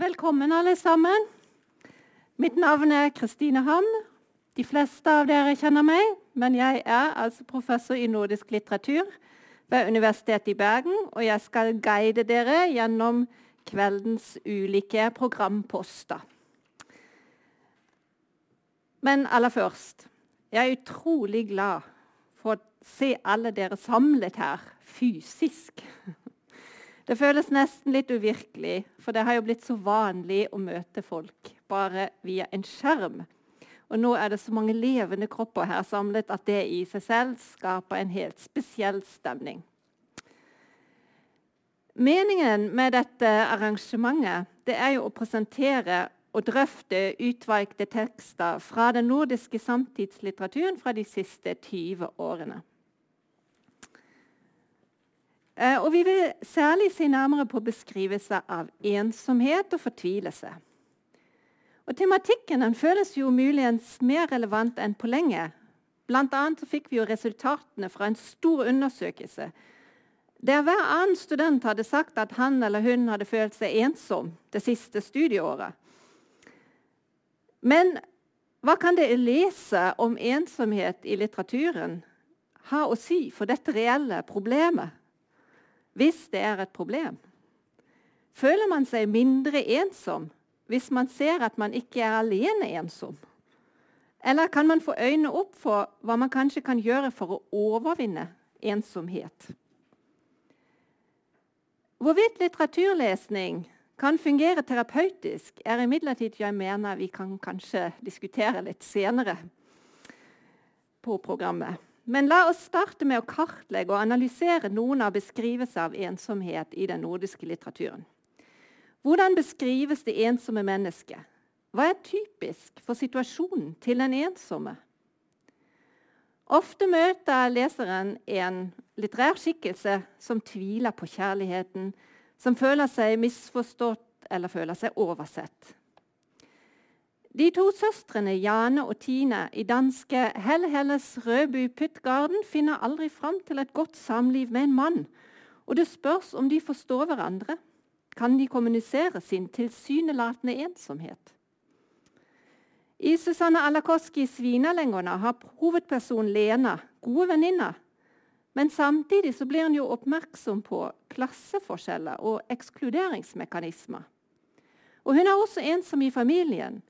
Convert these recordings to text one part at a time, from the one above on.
Velkommen, alle sammen. Mitt navn er Kristine Ham. De fleste av dere kjenner meg, men jeg er altså professor i nordisk litteratur ved Universitetet i Bergen, og jeg skal guide dere gjennom kveldens ulike programposter. Men aller først Jeg er utrolig glad for å se alle dere samlet her fysisk. Det føles nesten litt uvirkelig, for det har jo blitt så vanlig å møte folk bare via en skjerm. Og nå er det så mange levende kropper her samlet at det i seg selv skaper en helt spesiell stemning. Meningen med dette arrangementet det er jo å presentere og drøfte utvalgte tekster fra den nordiske samtidslitteraturen fra de siste 20 årene. Eh, og vi vil særlig se nærmere på beskrivelse av ensomhet og fortvilelse. Og Tematikken den føles jo muligens mer relevant enn på lenge. Blant annet fikk vi jo resultatene fra en stor undersøkelse der hver annen student hadde sagt at han eller hun hadde følt seg ensom det siste studieåret. Men hva kan det lese om ensomhet i litteraturen ha å si for dette reelle problemet? Hvis det er et problem? Føler man seg mindre ensom hvis man ser at man ikke er alene ensom? Eller kan man få øynene opp for hva man kanskje kan gjøre for å overvinne ensomhet? Hvorvidt litteraturlesning kan fungere terapeutisk, er imidlertid jeg mener vi kan kanskje diskutere litt senere på programmet. Men la oss starte med å kartlegge og analysere noen av beskrivelser av ensomhet i den nordiske litteraturen. Hvordan beskrives det ensomme mennesket? Hva er typisk for situasjonen til den ensomme? Ofte møter leseren en litterær skikkelse som tviler på kjærligheten, som føler seg misforstått eller føler seg oversett. De to søstrene Jane og Tine i danske Hell Helles Rødby Puttgarden finner aldri fram til et godt samliv med en mann, og det spørs om de forstår hverandre. Kan de kommunisere sin tilsynelatende ensomhet? I Susanne Alakoski 'Svinalengona' har hovedpersonen Lena gode venninner. Men samtidig så blir hun jo oppmerksom på klasseforskjeller og ekskluderingsmekanismer. Og hun er også ensom i familien.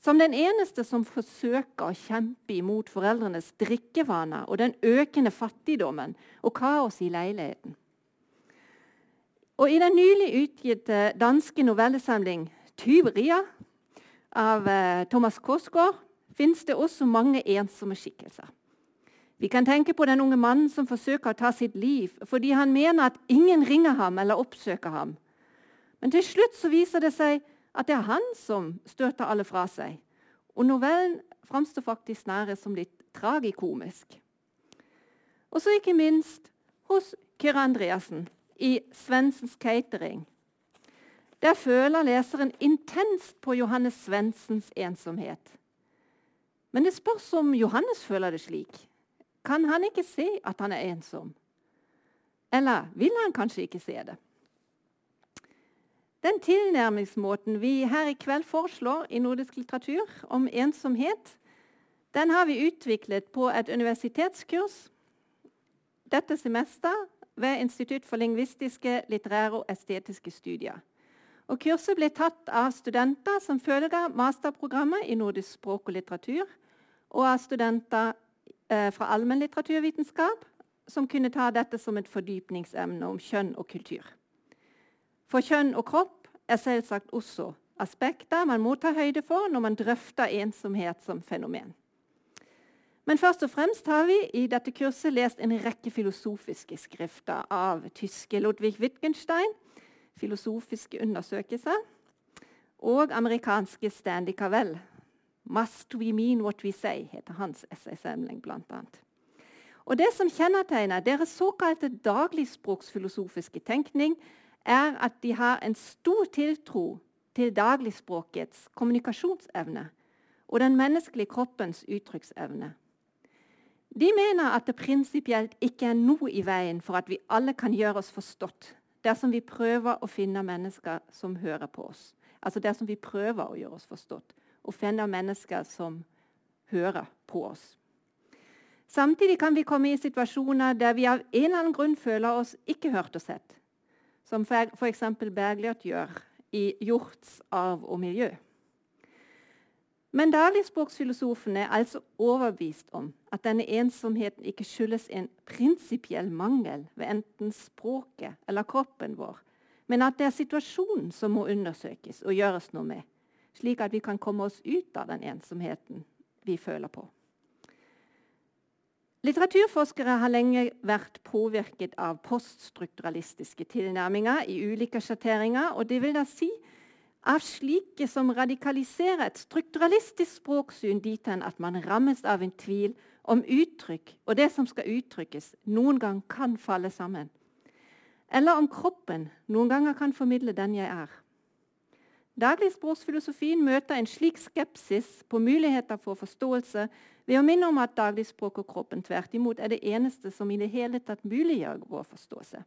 Som den eneste som forsøker å kjempe imot foreldrenes drikkevaner og den økende fattigdommen og kaos i leiligheten. Og I den nylig utgitte danske novellesamling 'Tyveria' av eh, Thomas Korsgaard fins det også mange ensomme skikkelser. Vi kan tenke på den unge mannen som forsøker å ta sitt liv fordi han mener at ingen ringer ham eller oppsøker ham. Men til slutt så viser det seg at det er han som støter alle fra seg. Og novellen framstår faktisk nære som litt tragikomisk. Og så ikke minst hos Kyrre Andreassen i 'Svendsens Catering'. Der føler leseren intenst på Johannes Svendsens ensomhet. Men det spørs om Johannes føler det slik. Kan han ikke se at han er ensom? Eller vil han kanskje ikke se det? Den tilnærmingsmåten vi her i kveld foreslår i nordisk litteratur om ensomhet, den har vi utviklet på et universitetskurs dette semester ved Institutt for lingvistiske, litterære og estetiske studier. Og kurset ble tatt av studenter som følger masterprogrammet i nordisk språk og litteratur, og av studenter eh, fra allmennlitteraturvitenskap som kunne ta dette som et fordypningsemne om kjønn og kultur. For kjønn og kropp er selvsagt også aspekter man må ta høyde for når man drøfter ensomhet som fenomen. Men først og fremst har vi i dette kurset lest en rekke filosofiske skrifter av tyske Ludwig Wittgenstein, filosofiske undersøkelser, og amerikanske Stanley Cavell. 'Must we mean what we say', heter hans essaysamling bl.a. Og Det som kjennetegner deres såkalte dagligspråksfilosofiske tenkning, er at de har en stor tiltro til dagligspråkets kommunikasjonsevne og den menneskelige kroppens uttrykksevne. De mener at det prinsipielt ikke er noe i veien for at vi alle kan gjøre oss forstått dersom vi prøver å finne mennesker som hører på oss, altså dersom vi prøver å gjøre oss forstått, og finne mennesker som hører på oss. Samtidig kan vi komme i situasjoner der vi av en eller annen grunn føler oss ikke hørt og sett, som f.eks. Bergljot gjør i 'Hjorts arv og miljø'. Men dagligspråksfilosofen er altså overbevist om at denne ensomheten ikke skyldes en prinsipiell mangel ved enten språket eller kroppen vår, men at det er situasjonen som må undersøkes og gjøres noe med, slik at vi kan komme oss ut av den ensomheten vi føler på. Litteraturforskere har lenge vært påvirket av poststrukturalistiske tilnærminger i ulike sjatteringer, og det vil da si av slike som radikaliserer et strukturalistisk språksyn dit hen at man rammes av en tvil om uttrykk og det som skal uttrykkes, noen gang kan falle sammen. Eller om kroppen noen ganger kan formidle den jeg er. Dagligspråksfilosofien møter en slik skepsis på muligheter for forståelse ved å minne om at dagligspråk og kroppen tvert imot er det eneste som i det hele tatt muliggjør vår forståelse.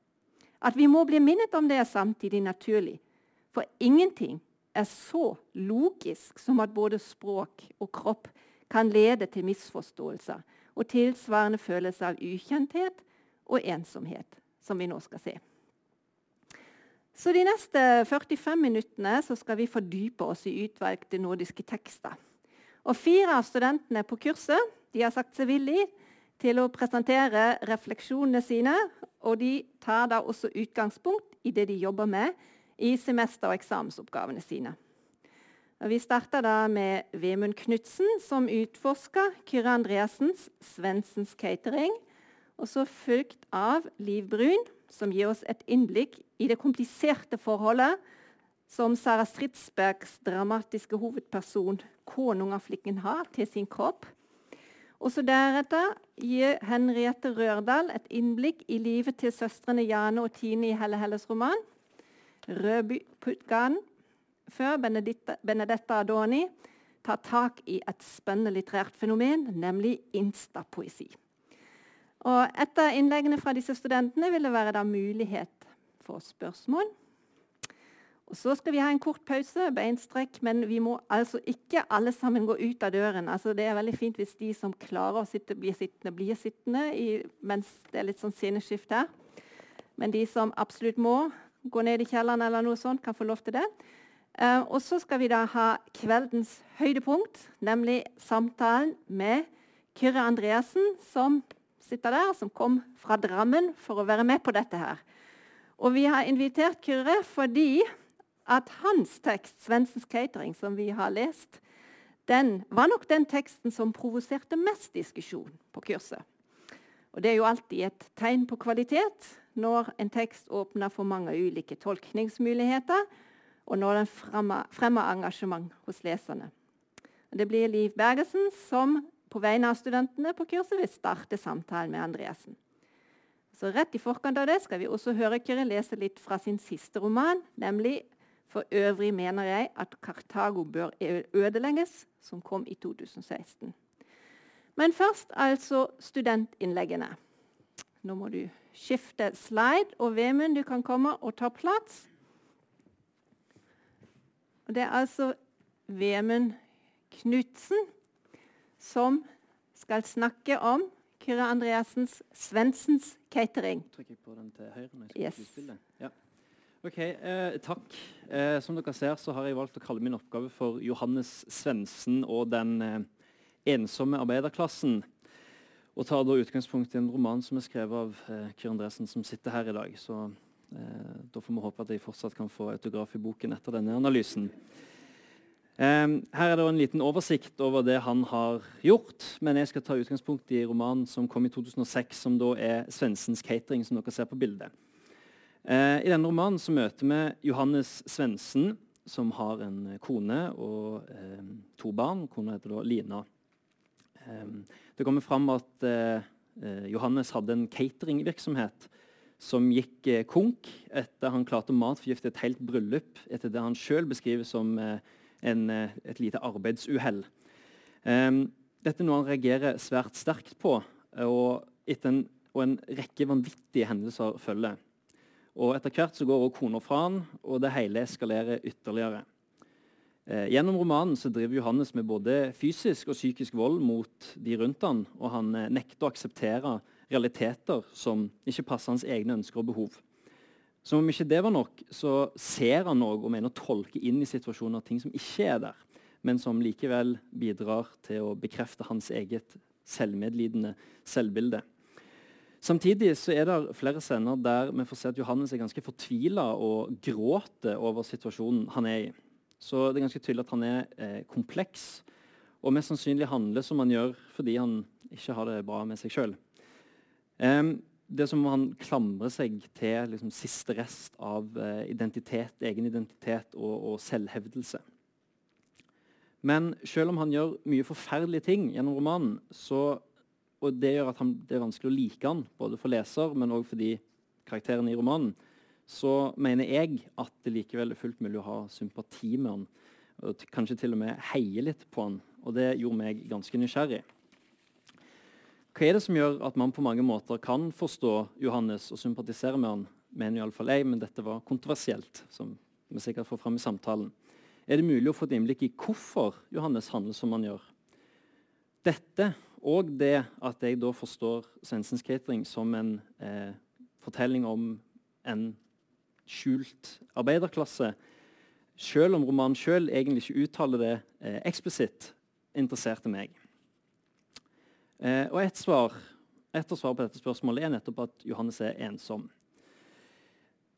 At vi må bli minnet om det, er samtidig naturlig. For ingenting er så logisk som at både språk og kropp kan lede til misforståelser og tilsvarende følelse av ukjenthet og ensomhet, som vi nå skal se. Så De neste 45 minuttene skal vi fordype oss i utvalgte nordiske tekster. Og Fire av studentene på kurset har sagt seg villig til å presentere refleksjonene sine. Og de tar da også utgangspunkt i det de jobber med i semester- og eksamensoppgavene sine. Og vi starta da med Vemund Knutsen, som utforska Kyrre Andreassens 'Svendsens catering'. Og så fulgt av Liv Brun, som gir oss et innblikk i det kompliserte forholdet som Sara Stridsbergs dramatiske hovedperson konungaflikken har til sin kropp. Og så Deretter gir Henriette Rørdal et innblikk i livet til søstrene Jane og Tine i Helle Helles roman. Rødbyputgan før Benedetta Adoni tar tak i et spennende litterært fenomen, nemlig instapoesi. Og etter innleggene fra disse studentene vil det være mulighet for spørsmål. Og Så skal vi ha en kort pause, beinstrekk, men vi må altså ikke alle sammen gå ut av døren. Altså det er veldig fint hvis de som klarer å sitte, blir sittende, blir sittende i, mens det er litt sånn sceneskift her. Men de som absolutt må, gå ned i kjelleren eller noe sånt, kan få lov til det. Uh, og så skal vi da ha kveldens høydepunkt, nemlig samtalen med Kyrre Andreassen, som sitter der, som kom fra Drammen for å være med på dette her. Og vi har invitert Kyrre fordi at hans tekst, 'Svensens catering', som vi har lest, den var nok den teksten som provoserte mest diskusjon på kurset. Og Det er jo alltid et tegn på kvalitet når en tekst åpner for mange ulike tolkningsmuligheter, og når den fremmer engasjement hos leserne. Det blir Liv Bergesen som på vegne av studentene på kurset vil starte samtalen med Andreassen. Så Rett i forkant av det skal vi også høre Kyrre lese litt fra sin siste roman, nemlig 'For øvrig mener jeg at Kartago bør ødelegges', som kom i 2016. Men først altså studentinnleggene. Nå må du skifte slide. Og Vemund, du kan komme og ta plass. Og det er altså Vemund Knutsen som skal snakke om Kyrre Andreassens 'Svendsens catering'. Trykker på den til høyre når jeg skal yes. Ja. Ok, eh, Takk. Eh, som dere ser, så har jeg valgt å kalle min oppgave for Johannes Svendsen og den eh, ensomme arbeiderklassen og tar da utgangspunkt i en roman som er skrevet av eh, Kyr Andresen, som sitter her i dag. Så eh, da får vi håpe at jeg fortsatt kan få autograf i boken etter denne analysen. Eh, her er det en liten oversikt over det han har gjort, men jeg skal ta utgangspunkt i romanen som kom i 2006, som da er 'Svensens catering', som dere ser på bildet. Eh, I denne romanen så møter vi Johannes Svendsen, som har en kone og eh, to barn. Kona heter da Lina. Det kommer fram at eh, Johannes hadde en cateringvirksomhet som gikk uh, konk etter han klarte å matforgifte et helt bryllup etter det han sjøl beskriver som uh, en, et lite arbeidsuhell. Um, dette er noe han reagerer svært sterkt på, og, en, og en rekke vanvittige hendelser følger. Og Etter hvert så går også kona fra han, og det hele eskalerer ytterligere. Eh, gjennom romanen så driver Johannes med både fysisk og psykisk vold mot de rundt han, og han eh, nekter å akseptere realiteter som ikke passer hans egne ønsker og behov. Som om ikke det var nok, så ser han noe og mener å tolke inn i situasjoner ting som ikke er der, men som likevel bidrar til å bekrefte hans eget selvmedlidende selvbilde. Samtidig så er det flere scener der vi får se at Johannes er ganske fortvila og gråter over situasjonen han er i. Så det er ganske tydelig at han er eh, kompleks, og mest sannsynlig handler som han gjør fordi han ikke har det bra med seg sjøl. Um, det som han klamrer seg til liksom, siste rest av eh, identitet, egen identitet og, og, selvhevdelse. Men selv om han gjør mye forferdelige ting gjennom romanen, så, og det gjør at han, det er vanskelig å like han, både for leser, men òg fordi karakteren i romanen, så mener jeg at det likevel er fullt mulig å ha sympati med han. Og kanskje til og med heie litt på han. Og det gjorde meg ganske nysgjerrig. Hva er det som gjør at man på mange måter kan forstå Johannes og sympatisere med han? Mener iallfall jeg, men dette var kontroversielt, som vi sikkert får fram i samtalen. Er det mulig å få et innblikk i hvorfor Johannes handler som han gjør? Dette og det at jeg da forstår Svensens Catering som en eh, fortelling om en skjult arbeiderklasse, selv om romanen sjøl egentlig ikke uttaler det eh, eksplisitt, interesserte meg. Eh, og et svar, et av svarene på dette spørsmålet er nettopp at Johannes er ensom.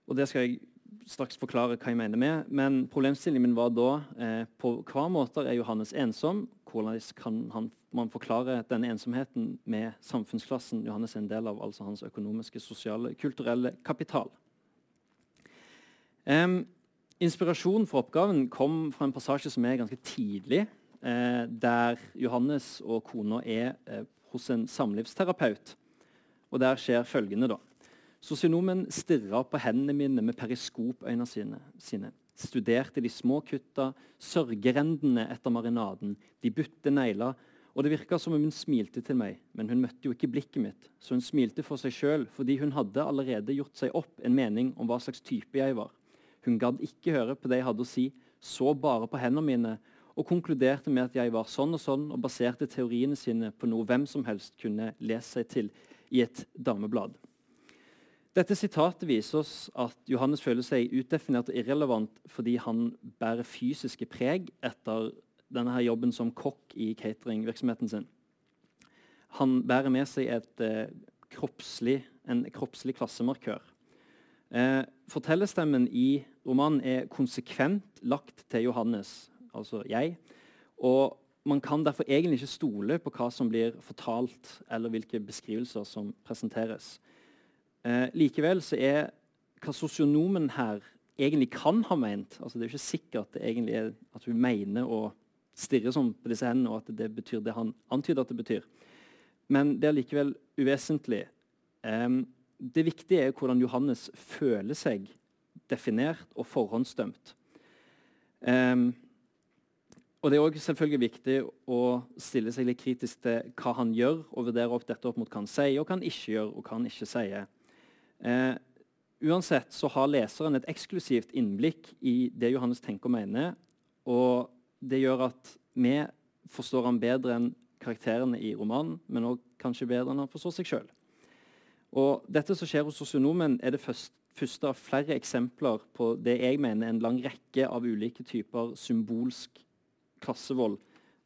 Og Det skal jeg straks forklare hva jeg mener med, men problemstillingen min var da eh, på hva måter er Johannes ensom? Hvordan kan han, man forklare denne ensomheten med samfunnsklassen Johannes er en del av, altså hans økonomiske, sosiale, kulturelle kapital? Eh, inspirasjonen for oppgaven kom fra en passasje som er ganske tidlig, der Johannes og kona er eh, hos en samlivsterapeut. Og Der skjer følgende. da. Sosionomen stirra på hendene mine med periskopøynene sine, sine. Studerte de små kutta, sørgerendene etter marinaden, de butte negler. Og det virka som om hun smilte til meg, men hun møtte jo ikke blikket mitt. Så hun smilte for seg sjøl, fordi hun hadde allerede gjort seg opp en mening om hva slags type jeg var. Hun gadd ikke høre på det jeg hadde å si, så bare på hendene mine og konkluderte med at jeg var sånn og sånn, og baserte teoriene sine på noe hvem som helst kunne lese seg til i et dameblad. Dette sitatet viser oss at Johannes føler seg utdefinert og irrelevant fordi han bærer fysiske preg etter denne her jobben som kokk i cateringvirksomheten sin. Han bærer med seg et, eh, kroppslig, en kroppslig klassemarkør. Eh, fortellerstemmen i romanen er konsekvent lagt til Johannes, altså jeg. Og man kan derfor egentlig ikke stole på hva som blir fortalt, eller hvilke beskrivelser som presenteres. Eh, likevel så er hva sosionomen her egentlig kan ha ment altså Det er jo ikke sikkert det egentlig er at hun mener å stirre sånn på disse hendene, og at det betyr det han antyder at det betyr. Men det er likevel uvesentlig. Eh, det viktige er hvordan Johannes føler seg definert og forhåndsdømt. Um, og Det er også selvfølgelig viktig å stille seg litt kritisk til hva han gjør, og vurdere opp dette opp mot hva han sier, og hva han ikke gjør, og hva han ikke sier. Eh, uansett så har leseren et eksklusivt innblikk i det Johannes tenker og mener. Og det gjør at vi forstår han bedre enn karakterene i romanen, men også kanskje bedre enn han forstår seg sjøl. Dette som skjer hos sosionomen, er det første av flere eksempler på det jeg mener en lang rekke av ulike typer symbolsk klassevold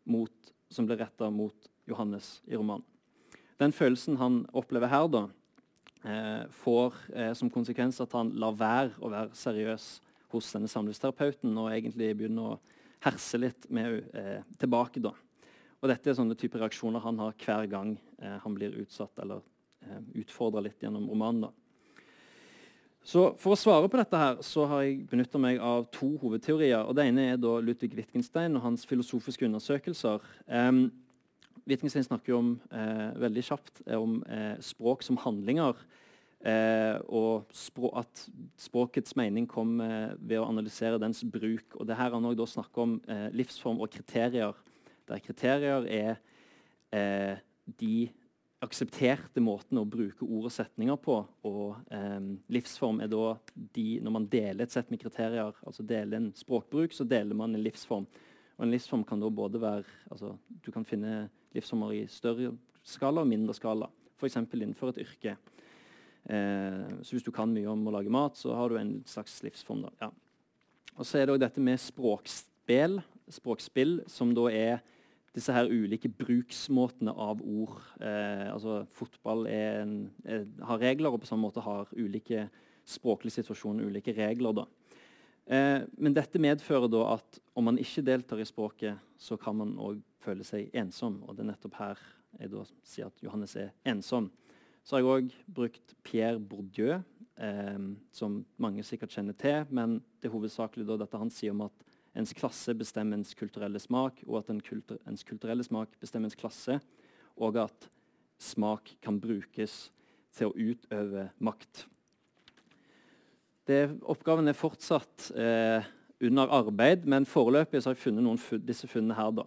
mot, som ble retta mot Johannes i romanen. Den følelsen han opplever her, da, eh, får eh, som konsekvens at han lar være å være seriøs hos denne samlivsterapeuten og egentlig begynner å herse litt med eh, tilbake. da. Og Dette er sånne typer reaksjoner han har hver gang eh, han blir utsatt eller eh, utfordra litt gjennom romanen. da. Så For å svare på dette her, så har jeg benytta meg av to hovedteorier. og Det ene er da Ludvig Wittgenstein og hans filosofiske undersøkelser. Um, Wittgenstein snakker jo om, eh, veldig kjapt om eh, språk som handlinger. Eh, og språk, at språkets mening kom eh, ved å analysere dens bruk. Og det her Han også snakker om eh, livsform og kriterier, der kriterier er eh, de aksepterte måten å bruke ord og setninger på. Og eh, livsform er da de Når man deler et sett med kriterier, altså deler en språkbruk, så deler man en livsform. Og en livsform kan da både være altså, Du kan finne livsformer i større skala og mindre skala. F.eks. innenfor et yrke. Eh, så hvis du kan mye om å lage mat, så har du en slags livsform. da. Ja. Og så er det også dette med språkspill, språkspill som da er disse her ulike bruksmåtene av ord. Eh, altså Fotball en, er, har regler, og på samme måte har ulike språklige situasjoner ulike regler. Eh, men dette medfører da at om man ikke deltar i språket, så kan man òg føle seg ensom. Og det er nettopp her jeg da sier at Johannes er ensom. Så har jeg òg brukt Pierre Bourdieu, eh, som mange sikkert kjenner til. Men det er hovedsakelig da dette han sier om at ens klasse bestemmer ens kulturelle smak, og at kultur, ens kulturelle smak bestemmer ens klasse, og at smak kan brukes til å utøve makt. Det, oppgaven er fortsatt eh, under arbeid, men foreløpig har jeg funnet noen funn, disse funnene her. da.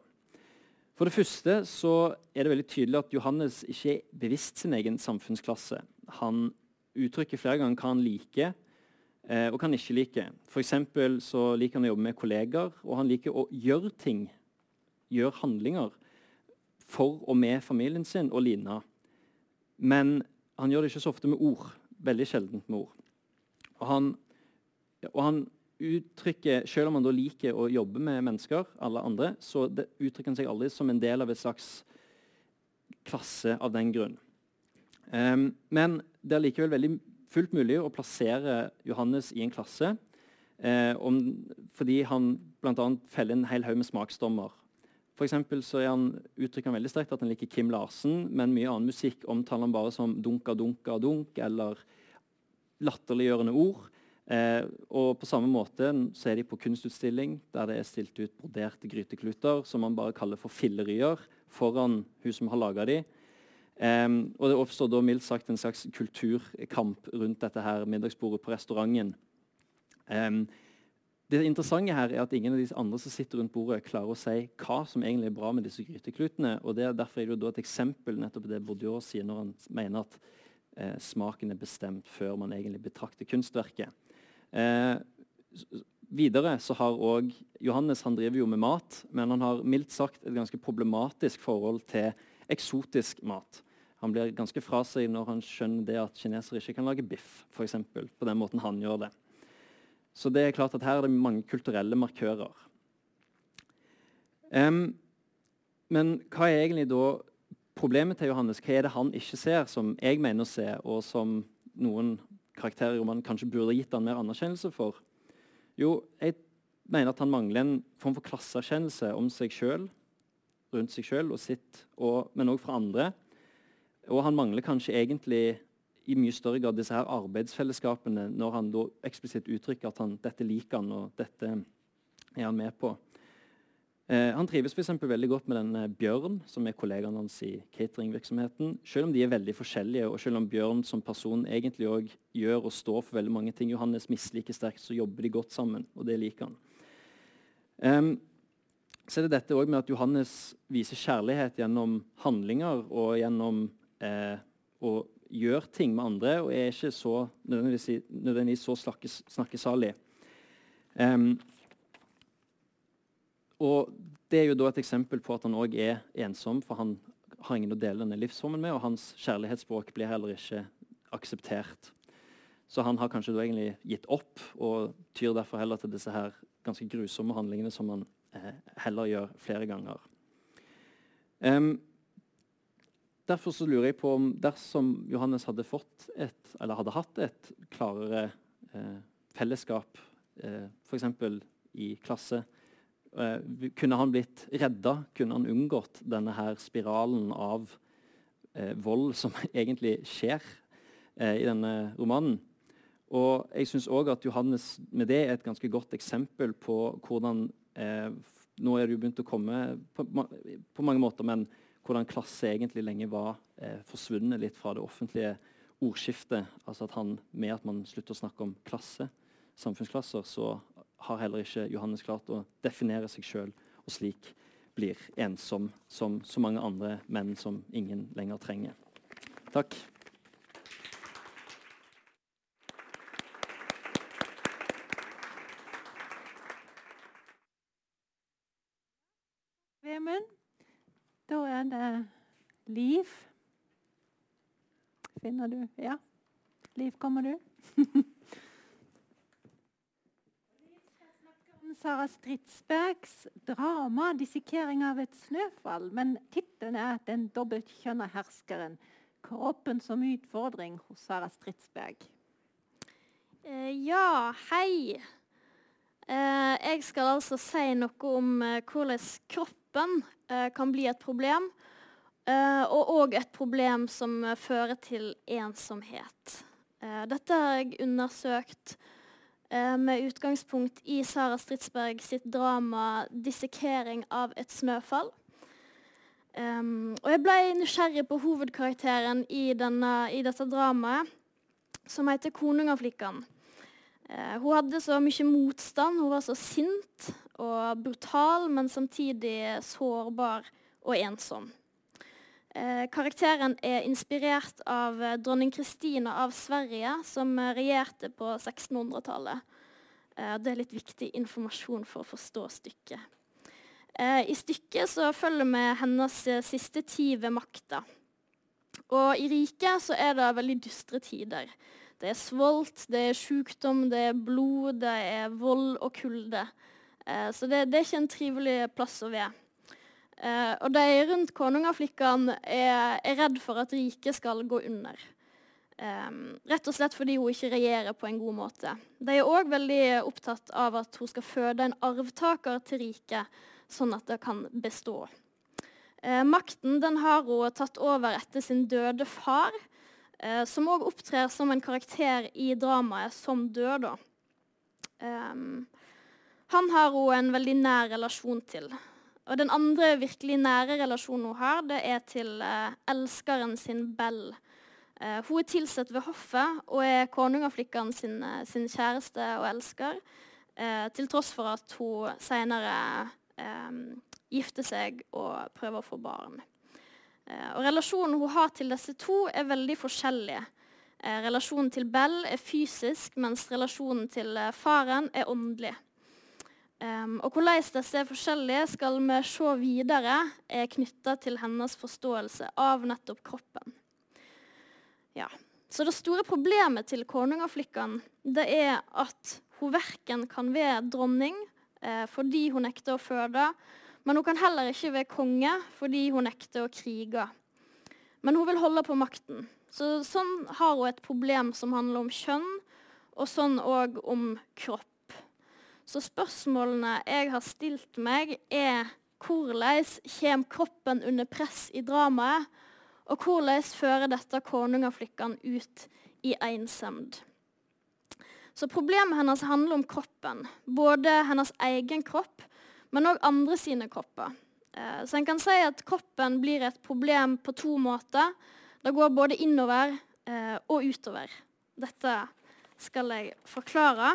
For det første så er det veldig tydelig at Johannes ikke er bevisst sin egen samfunnsklasse. Han uttrykker flere ganger hva han liker, eh, og kan ikke like. F.eks. så liker han å jobbe med kolleger, og han liker å gjøre ting, gjøre handlinger, for og med familien sin og Lina. Men han gjør det ikke så ofte med ord. Veldig sjeldent med ord. Og han, og han uttrykker, Selv om han da liker å jobbe med mennesker, alle andre, så uttrykker han seg aldri som en del av et slags klasse av den grunn. Um, men det er likevel veldig fullt mulig å plassere Johannes i en klasse eh, om, fordi han bl.a. feller en hel haug med smaksdommer. For så han, uttrykker han veldig sterkt at han liker Kim Larsen, men mye annen musikk omtaler han bare som dunka, dunka, dunk eller latterliggjørende ord. Eh, og På samme måte så er de på kunstutstilling der det er stilt ut broderte grytekluter som man bare kaller for fillerier foran hun som har laga de. Um, og Det oppstår da mildt sagt en slags kulturkamp rundt dette her middagsbordet på restauranten. Um, det interessante her er at ingen av de andre som sitter rundt bordet, klarer å si hva som egentlig er bra med disse gryteklutene. og det er Derfor er det et eksempel nettopp det Bourdieu sier når han mener at eh, smaken er bestemt før man egentlig betrakter kunstverket. Eh, videre så har også Johannes han driver jo med mat, men han har mildt sagt et ganske problematisk forhold til eksotisk mat. Han blir ganske fra seg når han skjønner det at kinesere ikke kan lage biff. For eksempel, på den måten han gjør det. Så det er klart at her er det mange kulturelle markører. Um, men hva er egentlig da problemet til Johannes? Hva er det han ikke ser, som jeg mener å se, og som noen karakterer man kanskje burde gitt han mer anerkjennelse for? Jo, jeg mener at han mangler en form for klasseerkjennelse om seg sjøl, rundt seg sjøl og men òg fra andre. Og han mangler kanskje egentlig i mye større grad disse her arbeidsfellesskapene når han da eksplisitt uttrykker at han, dette liker han, og dette er han med på. Eh, han trives for veldig godt med den eh, Bjørn, som er kollegaen hans i cateringvirksomheten. Selv om de er veldig forskjellige, og selv om Bjørn som person egentlig også gjør og står for veldig mange ting Johannes misliker sterkt, så jobber de godt sammen, og det liker han. Um, så er det dette med at Johannes viser kjærlighet gjennom handlinger og gjennom eh, å gjøre ting med andre og er ikke så nødvendigvis, nødvendigvis så slakkes, snakkesalig. Um, og Det er jo da et eksempel på at han òg er ensom, for han har ingen å dele denne livsformen med, og hans kjærlighetsspråk blir heller ikke akseptert. Så han har kanskje da egentlig gitt opp, og tyr derfor heller til disse her ganske grusomme handlingene som han heller gjør flere ganger. Um, Derfor så lurer jeg på om dersom Johannes hadde, fått et, eller hadde hatt et klarere eh, fellesskap, eh, f.eks. i klasse, eh, kunne han blitt redda? Kunne han unngått denne her spiralen av eh, vold som egentlig skjer eh, i denne romanen? Og jeg syns òg at Johannes med det er et ganske godt eksempel på hvordan eh, Nå er det jo begynt å komme på, på mange måter, men hvordan klasse egentlig lenge var eh, forsvunnet litt fra det offentlige ordskiftet. Altså at han, Med at man slutter å snakke om klasse, samfunnsklasser, så har heller ikke Johannes klart å definere seg sjøl, og slik blir ensom som så mange andre menn som ingen lenger trenger. Takk. Vemund, da er det Liv. Finner du Ja. Liv, kommer du? Sara Stridsbergs drama 'Dissekering av et snøfall'. Men tittelen er 'Den dobbeltkjønna herskeren'. Kroppen som utfordring hos Sara Stridsberg. Eh, ja, hei. Eh, jeg skal altså si noe om eh, hvordan kroppen eh, kan bli et problem. Eh, og òg et problem som fører til ensomhet. Uh, dette har jeg undersøkt uh, med utgangspunkt i Sara Stridsberg sitt drama 'Dissekering av et snøfall'. Um, og jeg ble nysgjerrig på hovedkarakteren i, denne, i dette dramaet, som heter 'Konungaflikkan'. Uh, hun hadde så mye motstand. Hun var så sint og brutal, men samtidig sårbar og ensom. Eh, karakteren er inspirert av eh, dronning Kristina av Sverige, som eh, regjerte på 1600-tallet. Eh, det er litt viktig informasjon for å forstå stykket. I stykket så følger vi hennes siste tid ved makta. Og i riket så er det veldig dystre tider. Det er svolt, det er sykdom, det er blod, det er vold og kulde. så det, det er ikke en trivelig plass å være. Eh, og de rundt konungaflikkene er, er redd for at riket skal gå under. Eh, rett og slett fordi hun ikke regjerer på en god måte. De er òg veldig opptatt av at hun skal føde en arvtaker til riket, sånn at det kan bestå. Eh, makten den har hun tatt over etter sin døde far, uh, som òg opptrer som en karakter i dramaet som død. Um, han har hun en veldig nær relasjon til. Og den andre virkelig nære relasjonen hun har, det er til eh, elskeren sin Bell. Eh, hun er tilsatt ved hoffet og er konungaflikkene sin, eh, sin, kjæreste og elsker. Eh, til tross for at hun senere eh, gifter seg og prøver å få barn. Eh, og Relasjonen hun har til disse to, er veldig forskjellige. relasjonen til Bell er fysisk, mens relasjonen til faren er åndelig. Um, og Hvordan disse er forskjellige, skal vi se videre, er knytta til hennes forståelse av nettopp kroppen. Ja. Så det store problemet til konungaflikkene det er at hun verken kan være dronning eh, fordi hun nekter å føde, men hun kan heller ikke være konge fordi hun nekter å krige. Men hun vil holde på makten. Så, sånn har hun et problem som handler om kjønn, og sånn òg om kropp. Så spørsmålene jeg har stilt meg, er hvordan kommer kroppen under press i dramaet? Og hvordan fører dette konungaflikkene ut i ensemd? Så problemet hennes handler om kroppen. Både hennes egen kropp, men òg andre sine kropper. Eh, så en kan si at kroppen blir et problem på to måter. Det går både innover eh, og utover. Dette skal jeg forklare.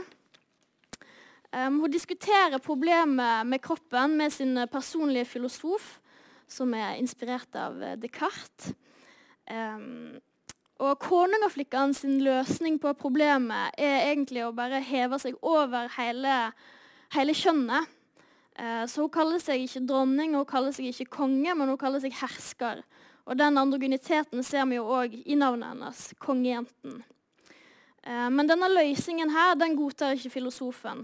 Um, hun diskuterer problemet med kroppen med sin personlige filosof, som er inspirert av eh, Descartes. Um, og Konungaflikkene sin løsning på problemet er egentlig å bare heve seg over hele, hele kjønnet. Uh, så hun kaller seg ikke dronning hun kaller seg ikke konge, men hun kaller seg hersker. Og den androgyniteten ser vi jo òg i navnet hennes, kongejenten. Men denne løsningen her, den godtar ikke filosofen.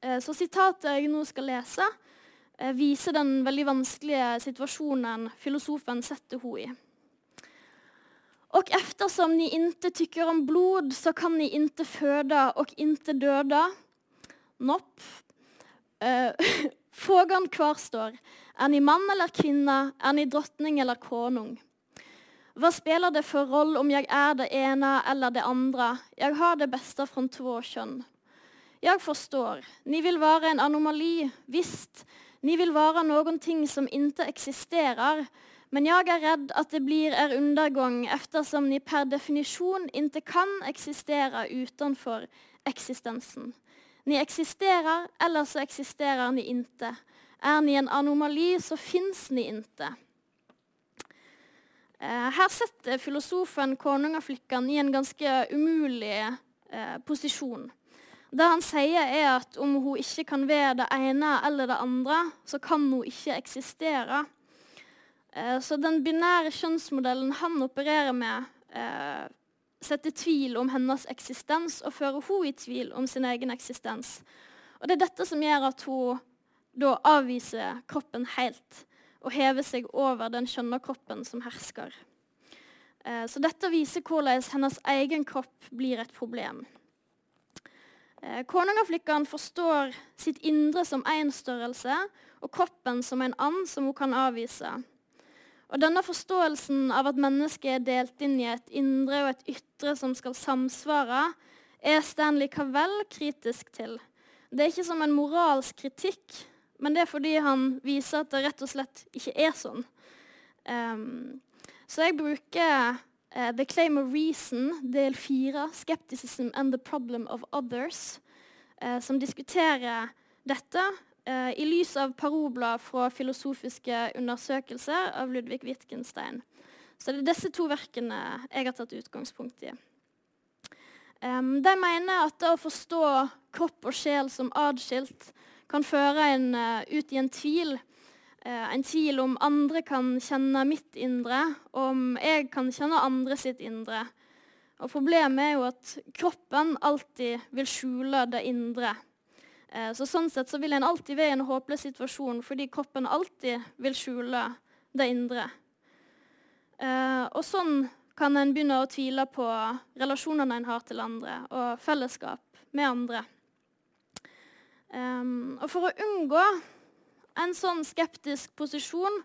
Eh, så sitatet jeg nå skal lese, eh, viser den veldig vanskelige situasjonen filosofen setter henne i. Og eftersom ni inte tykker om blod så kan ni inte føde og inte døde.» Nopp. Eh, frågan kvarstår. Er ni mann eller kvinne? Er ni drottning eller konung? Hva spiller det for roll om jeg er det ene eller det andre? Jeg har det beste fra to kjønn. Jeg forstår. Ni vil være en anomali. Visst. Ni vil være noen ting som ikke eksisterer. Men jeg er redd at det blir er undergang, eftersom ni per definisjon ikke kan eksistere utenfor eksistensen. Ni eksisterer, eller så eksisterer ni ikke. Er ni en anomali, så fins ni ikke. Eh, her setter filosofen konungaflikken i en ganske umulig eh, posisjon. Det han sier, er at om hun ikke kan være det ene eller det andre, så kan hun ikke eksistere. Eh, så den binære kjønnsmodellen han opererer med, eh, setter tvil om hennes eksistens og fører hun i tvil om sin egen eksistens. Og Det er dette som gjør at hun da avviser kroppen helt og hever seg over den skjønne kroppen som hersker. Eh, så dette viser hvordan hennes egen kropp blir et problem. Eh, Konungaflikkene forstår sitt indre som én størrelse og kroppen som en and som hun kan avvise. Og Denne forståelsen av at mennesket er delt inn i et indre og et ytre som skal samsvare, er Stanley Cavell kritisk til. Det er ikke som en moralsk kritikk, men det er fordi han viser at det rett og slett ikke er sånn. Um, så jeg bruker Uh, the Claim of Reason, del fire, 'Skepticism and the Problem of Others', uh, som diskuterer dette uh, i lys av parobler fra filosofiske undersøkelser av Ludvig Wittgenstein. Så det er disse to verkene jeg har tatt utgangspunkt i. Um, de mener at det å forstå kropp og sjel som adskilt kan føre en ut i en tvil Eh, en tvil om andre kan kjenne mitt indre, om jeg kan kjenne andre sitt indre. Og Problemet er jo at kroppen alltid vil skjule det indre. Eh, så Sånn sett så vil en alltid være i en håpløs situasjon fordi kroppen alltid vil skjule det indre. Eh, og sånn kan en begynne å tvile på relasjonene en har til andre, og fellesskap med andre. Og for å unngå en sånn skeptisk posisjon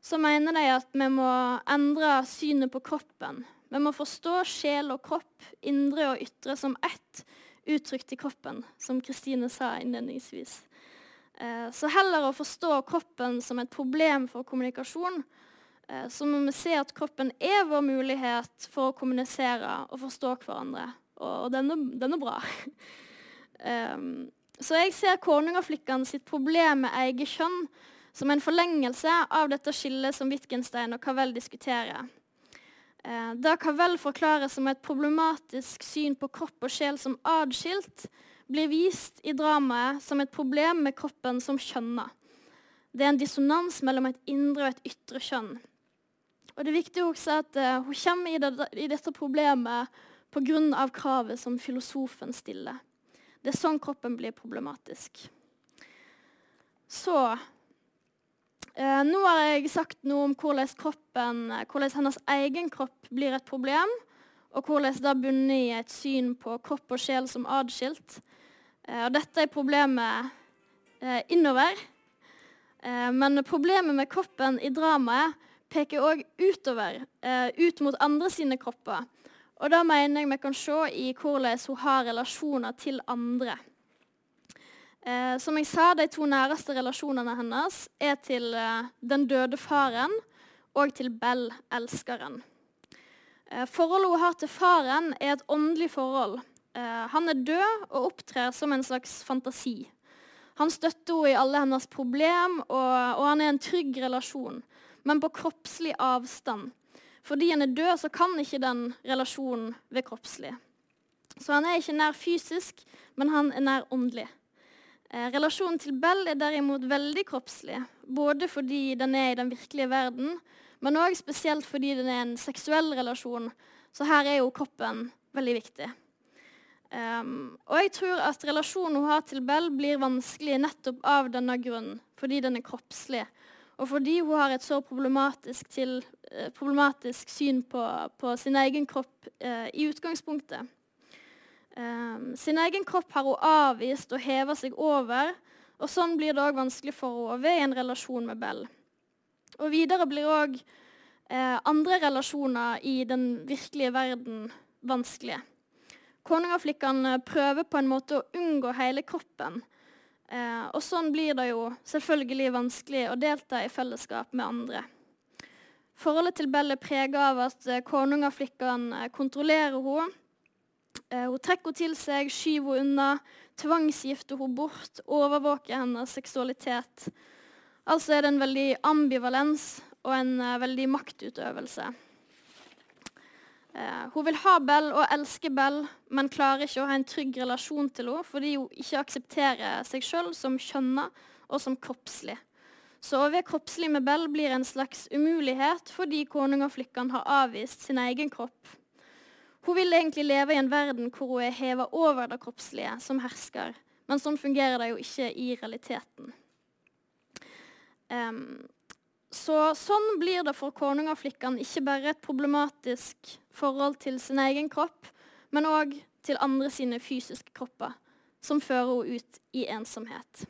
så mener de at vi må endre synet på kroppen. Vi må forstå sjel og kropp, indre og ytre, som ett uttrykt i kroppen, som Kristine sa innledningsvis. Eh, så heller å forstå kroppen som et problem for kommunikasjon, eh, så må vi se at kroppen er vår mulighet for å kommunisere og forstå hverandre. Og den er, den er bra. Så jeg ser konungaflikkene sitt problem med eget kjønn som en forlengelse av dette skillet som Wittgenstein og Cavell diskuterer. Da det Cavell forklares som et problematisk syn på kropp og sjel som adskilt, blir vist i dramaet som et problem med kroppen som kjønner. Det er en dissonans mellom et indre og et ytre kjønn. Og det er viktig også at uh, Hun kommer i dette problemet pga. kravet som filosofen stiller. Det er sånn kroppen blir problematisk. Så eh, Nå har jeg sagt noe om hvordan, kroppen, hvordan hennes egen kropp blir et problem, og hvordan det bunner i et syn på kropp og sjel som adskilt. Eh, og dette er problemet eh, innover. Eh, men problemet med kroppen i dramaet peker òg utover, eh, ut mot andre sine kropper. Og da mener jeg vi kan se i hvordan hun har relasjoner til andre. Eh, som jeg sa, De to næreste relasjonene hennes er til eh, den døde faren og til Bell, elskeren. Eh, forholdet hun har til faren, er et åndelig forhold. Eh, han er død og opptrer som en slags fantasi. Han støtter henne i alle hennes problem, og, og han er en trygg relasjon, men på kroppslig avstand. Fordi han er død, så kan ikke den relasjonen være kroppslig. Så han er ikke nær fysisk, men han er nær åndelig. Eh, relasjonen til Bell er derimot veldig kroppslig, både fordi den er i den virkelige verden, men òg spesielt fordi den er en seksuell relasjon. Så her er jo kroppen veldig viktig. Um, og jeg tror at relasjonen hun har til Bell, blir vanskelig nettopp av denne grunnen, fordi den er kroppslig. Og fordi hun har et så problematisk, til, eh, problematisk syn på, på, sin egen kropp eh, i utgangspunktet. Um, sin egen kropp har hun avvist og heva seg over, og sånn blir det òg vanskelig for henne ved en relasjon med Bell. Og videre blir òg eh, andre relasjoner i den virkelige verden vanskelige. Konungaflikkene prøver på en måte å unngå hele kroppen Eh, og sånn blir det jo selvfølgelig vanskelig å delta i fellesskap med andre. Forholdet til Bell er prega av at eh, konungaflikkene eh, kontrollerer henne. Eh, hun trekker henne til seg, skyver henne unna, tvangsgifter henne bort, overvåker hennes seksualitet. Altså er det en veldig ambivalens og en uh, veldig maktutøvelse. Eh, hun vil ha Bell og elske Bell, men klarer ikke å ha en trygg relasjon til henne fordi hun ikke aksepterer seg sjøl som kjønna og som kroppslig. Så å være kroppslig med Bell blir en slags umulighet fordi konungaflikkene har avvist sin egen kropp. Hun vil egentlig leve i en verden hvor hun er heva over det kroppslige, som hersker. Men sånn fungerer det jo ikke i realiteten. Um, så sånn blir det for konungaflikkene ikke bare et problematisk forhold til sin egen kropp, men òg til andre sine fysiske kropper, som fører henne ut i ensomhet.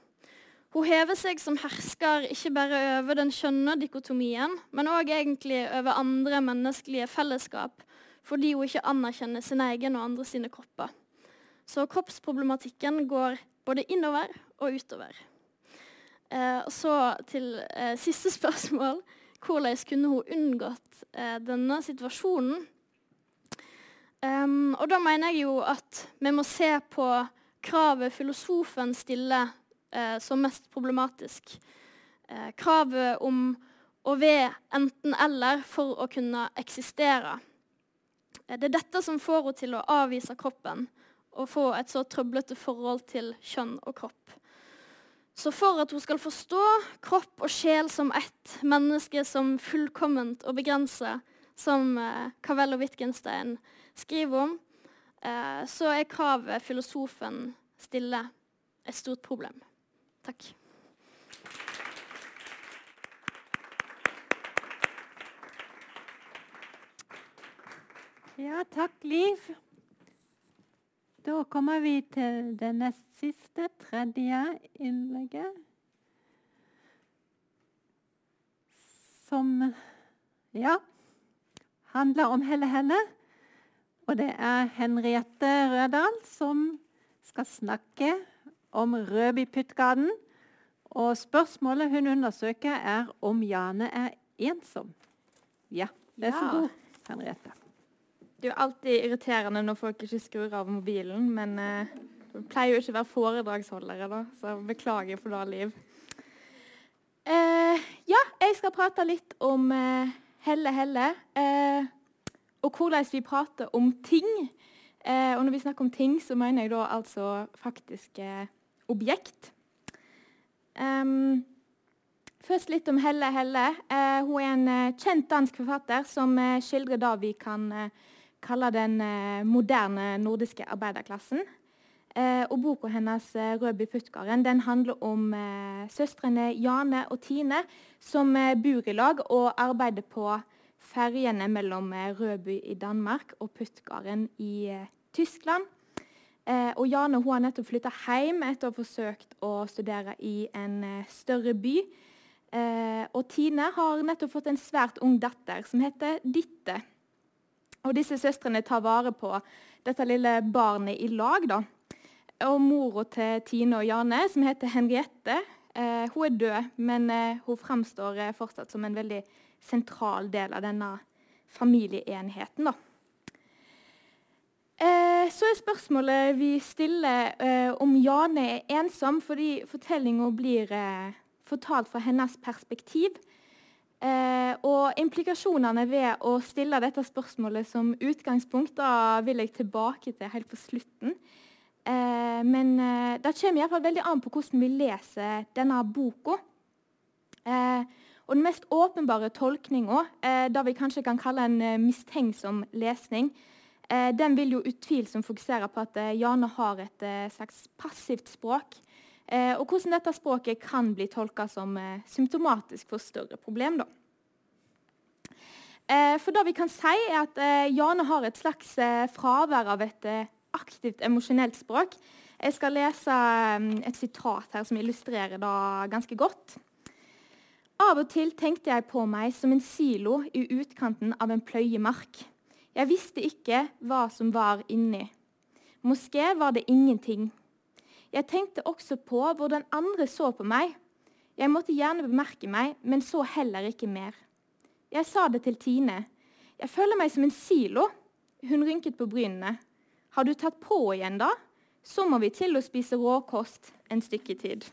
Hun hever seg som hersker ikke bare over den skjønne dikotomien, men òg egentlig over andre menneskelige fellesskap, fordi hun ikke anerkjenner sin egen og andre sine kropper. Så kroppsproblematikken går både innover og utover. Eh, og så til eh, siste spørsmål. Hvordan kunne hun unngått eh, denne situasjonen? Um, og da mener jeg jo at vi må se på kravet filosofen stiller eh, som mest problematisk. Eh, kravet om å være enten-eller for å kunne eksistere. Det er dette som får henne til å avvise kroppen og få et så trøblete forhold til kjønn og kropp. Så for at hun skal forstå kropp og sjel som ett menneske som fullkomment og begrenset, som eh, Cavell og Wittgenstein skriver om, eh, så er kravet filosofen stiller et stort problem. Takk. Ja, takk, Liv. Da kommer vi til det nest siste, tredje innlegget. Som ja, handler om Helle Helle. Og det er Henriette Rødal som skal snakke om Rødbyputtgaden. Og spørsmålet hun undersøker, er om Jane er ensom. Ja, vær så god, Henriette. Det er jo alltid irriterende når folk ikke skrur av mobilen, men eh, det pleier jo ikke å være foredragsholdere, da, så beklager for det, Liv. Eh, ja, jeg skal prate litt om eh, Helle Helle, eh, og hvordan vi prater om ting. Eh, og når vi snakker om ting, så mener jeg da altså faktiske objekt. Um, først litt om Helle Helle. Eh, hun er en kjent dansk forfatter som skildrer det vi kan kalle den eh, moderne nordiske arbeiderklassen. Eh, og Boka hennes eh, 'Rødby Puttgarden' den handler om eh, søstrene Jane og Tine som bor i lag og arbeider på ferjene mellom Rødby i Danmark og Puttgarden i Tyskland. og Jane hun har nettopp flytta hjem etter å ha forsøkt å studere i en større by. og Tine har nettopp fått en svært ung datter som heter Ditte. Og disse søstrene tar vare på dette lille barnet i lag. da. Og mora til Tine og Jane, som heter Henriette, eh, hun er død, men eh, hun framstår eh, fortsatt som en veldig sentral del av denne familieenheten. da. Eh, så er spørsmålet vi stiller eh, om Jane er ensom, fordi fortellinga blir eh, fortalt fra hennes perspektiv. Og implikasjonene ved å stille dette spørsmålet som utgangspunkt da vil jeg tilbake til helt på slutten. Eh, men eh, det kommer iallfall veldig an på hvordan vi leser denne boka. Eh, og den mest åpenbare tolkninga, eh, det vi kanskje kan kalle en eh, mistenksom lesning, eh, den vil jo utvilsomt fokusere på at Jane har et slags passivt språk. Eh, og hvordan dette språket kan bli tolka som eh, symptomatisk for større problem. Da. Eh, for det vi kan si, er at Jane har et slags fravær av et aktivt emosjonelt språk. Jeg skal lese et sitat her som illustrerer det ganske godt. Av og til tenkte jeg på meg som en silo i utkanten av en pløyemark. Jeg visste ikke hva som var inni. Moské var det ingenting. Jeg tenkte også på hvordan andre så på meg. Jeg måtte gjerne bemerke meg, men så heller ikke mer. Jeg sa det til Tine. Jeg føler meg som en silo. Hun rynket på brynene. Har du tatt på igjen, da? Så må vi til å spise råkost en stykke tid.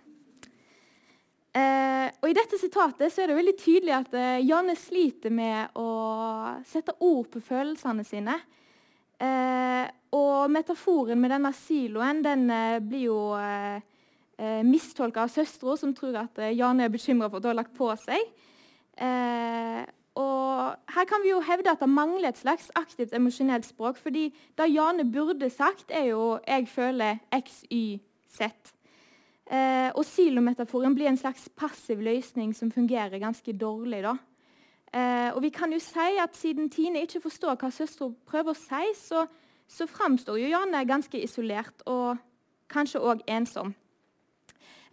Eh, og I dette sitatet så er det veldig tydelig at eh, Janne sliter med å sette ord på følelsene sine. Eh, og metaforen med denne siloen den eh, blir jo eh, eh mistolka av søstera, som tror at eh, Janne er bekymra for at hun har lagt på seg. Og Her kan vi jo hevde at det mangler et slags aktivt emosjonelt språk. fordi det Jane burde sagt, er jo 'jeg føler x, y, z'. Eh, og silometaforen blir en slags passiv løsning som fungerer ganske dårlig. da. Eh, og vi kan jo si at Siden Tine ikke forstår hva søstera prøver å si, så, så framstår jo Janne ganske isolert og kanskje òg ensom.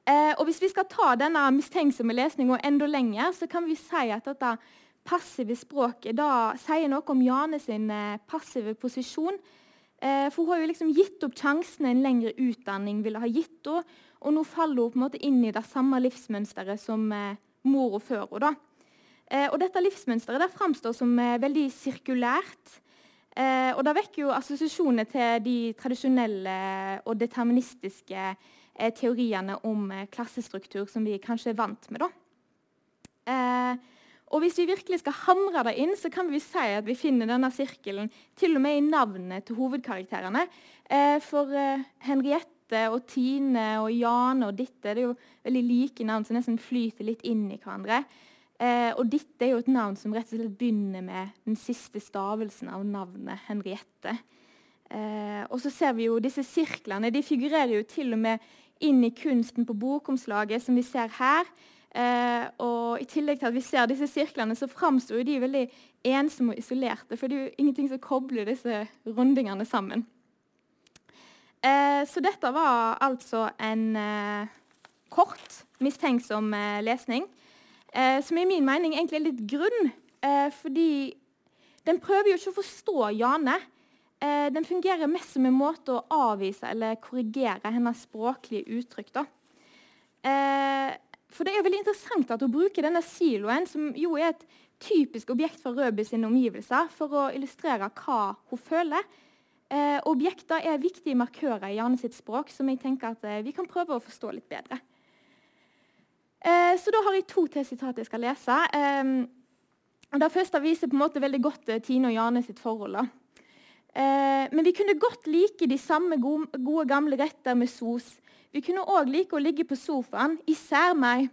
Eh, og Hvis vi skal ta denne mistenksomme lesninga enda lenger, så kan vi si at dette passive språket da sier noe om Jane sin eh, passive posisjon. Eh, for Hun har jo liksom gitt opp sjansen en lengre utdanning ville ha gitt henne. Og nå faller hun på en måte inn i det samme livsmønsteret som eh, mora før henne. Og dette livsmønsteret det framstår som veldig sirkulært. Og det vekker jo assosiasjoner til de tradisjonelle og deterministiske teoriene om klassestruktur som vi kanskje er vant med. da. Og Hvis vi virkelig skal hamre det inn, så kan vi si at vi finner denne sirkelen til og med i navnet til hovedkarakterene. for Henriette og Tine og Jane og Ditte det er jo veldig like navn som nesten flyter litt inn i hverandre. Eh, og Ditte er jo et navn som rett og slett begynner med den siste stavelsen av navnet Henriette. Eh, og så ser vi jo disse sirklene. De figurerer jo til og med inn i kunsten på bokomslaget, som vi ser her. Eh, og I tillegg til at vi ser disse sirklene, så framsto de veldig ensomme og isolerte. For det er jo ingenting som kobler disse rundingene sammen. Eh, så dette var altså en eh, kort, mistenksom eh, lesning, eh, som i min mening egentlig er litt grunn. Eh, fordi den prøver jo ikke å forstå Jane. Eh, den fungerer mest som en måte å avvise eller korrigere hennes språklige uttrykk. Da. For det er veldig interessant at hun bruker denne siloen, som jo er et typisk objekt for Røby sine omgivelser, for å illustrere hva hun føler. Eh, objekter er viktige markører i Jane sitt språk, som jeg tenker at eh, vi kan prøve å forstå litt bedre. Eh, så da har jeg to til sitat jeg skal lese. Eh, det første viser på en måte veldig godt eh, Tine og Jane sitt forhold. Eh, men vi kunne godt like de samme gode, gode gamle retter med sos. Vi kunne òg like å ligge på sofaen, især meg.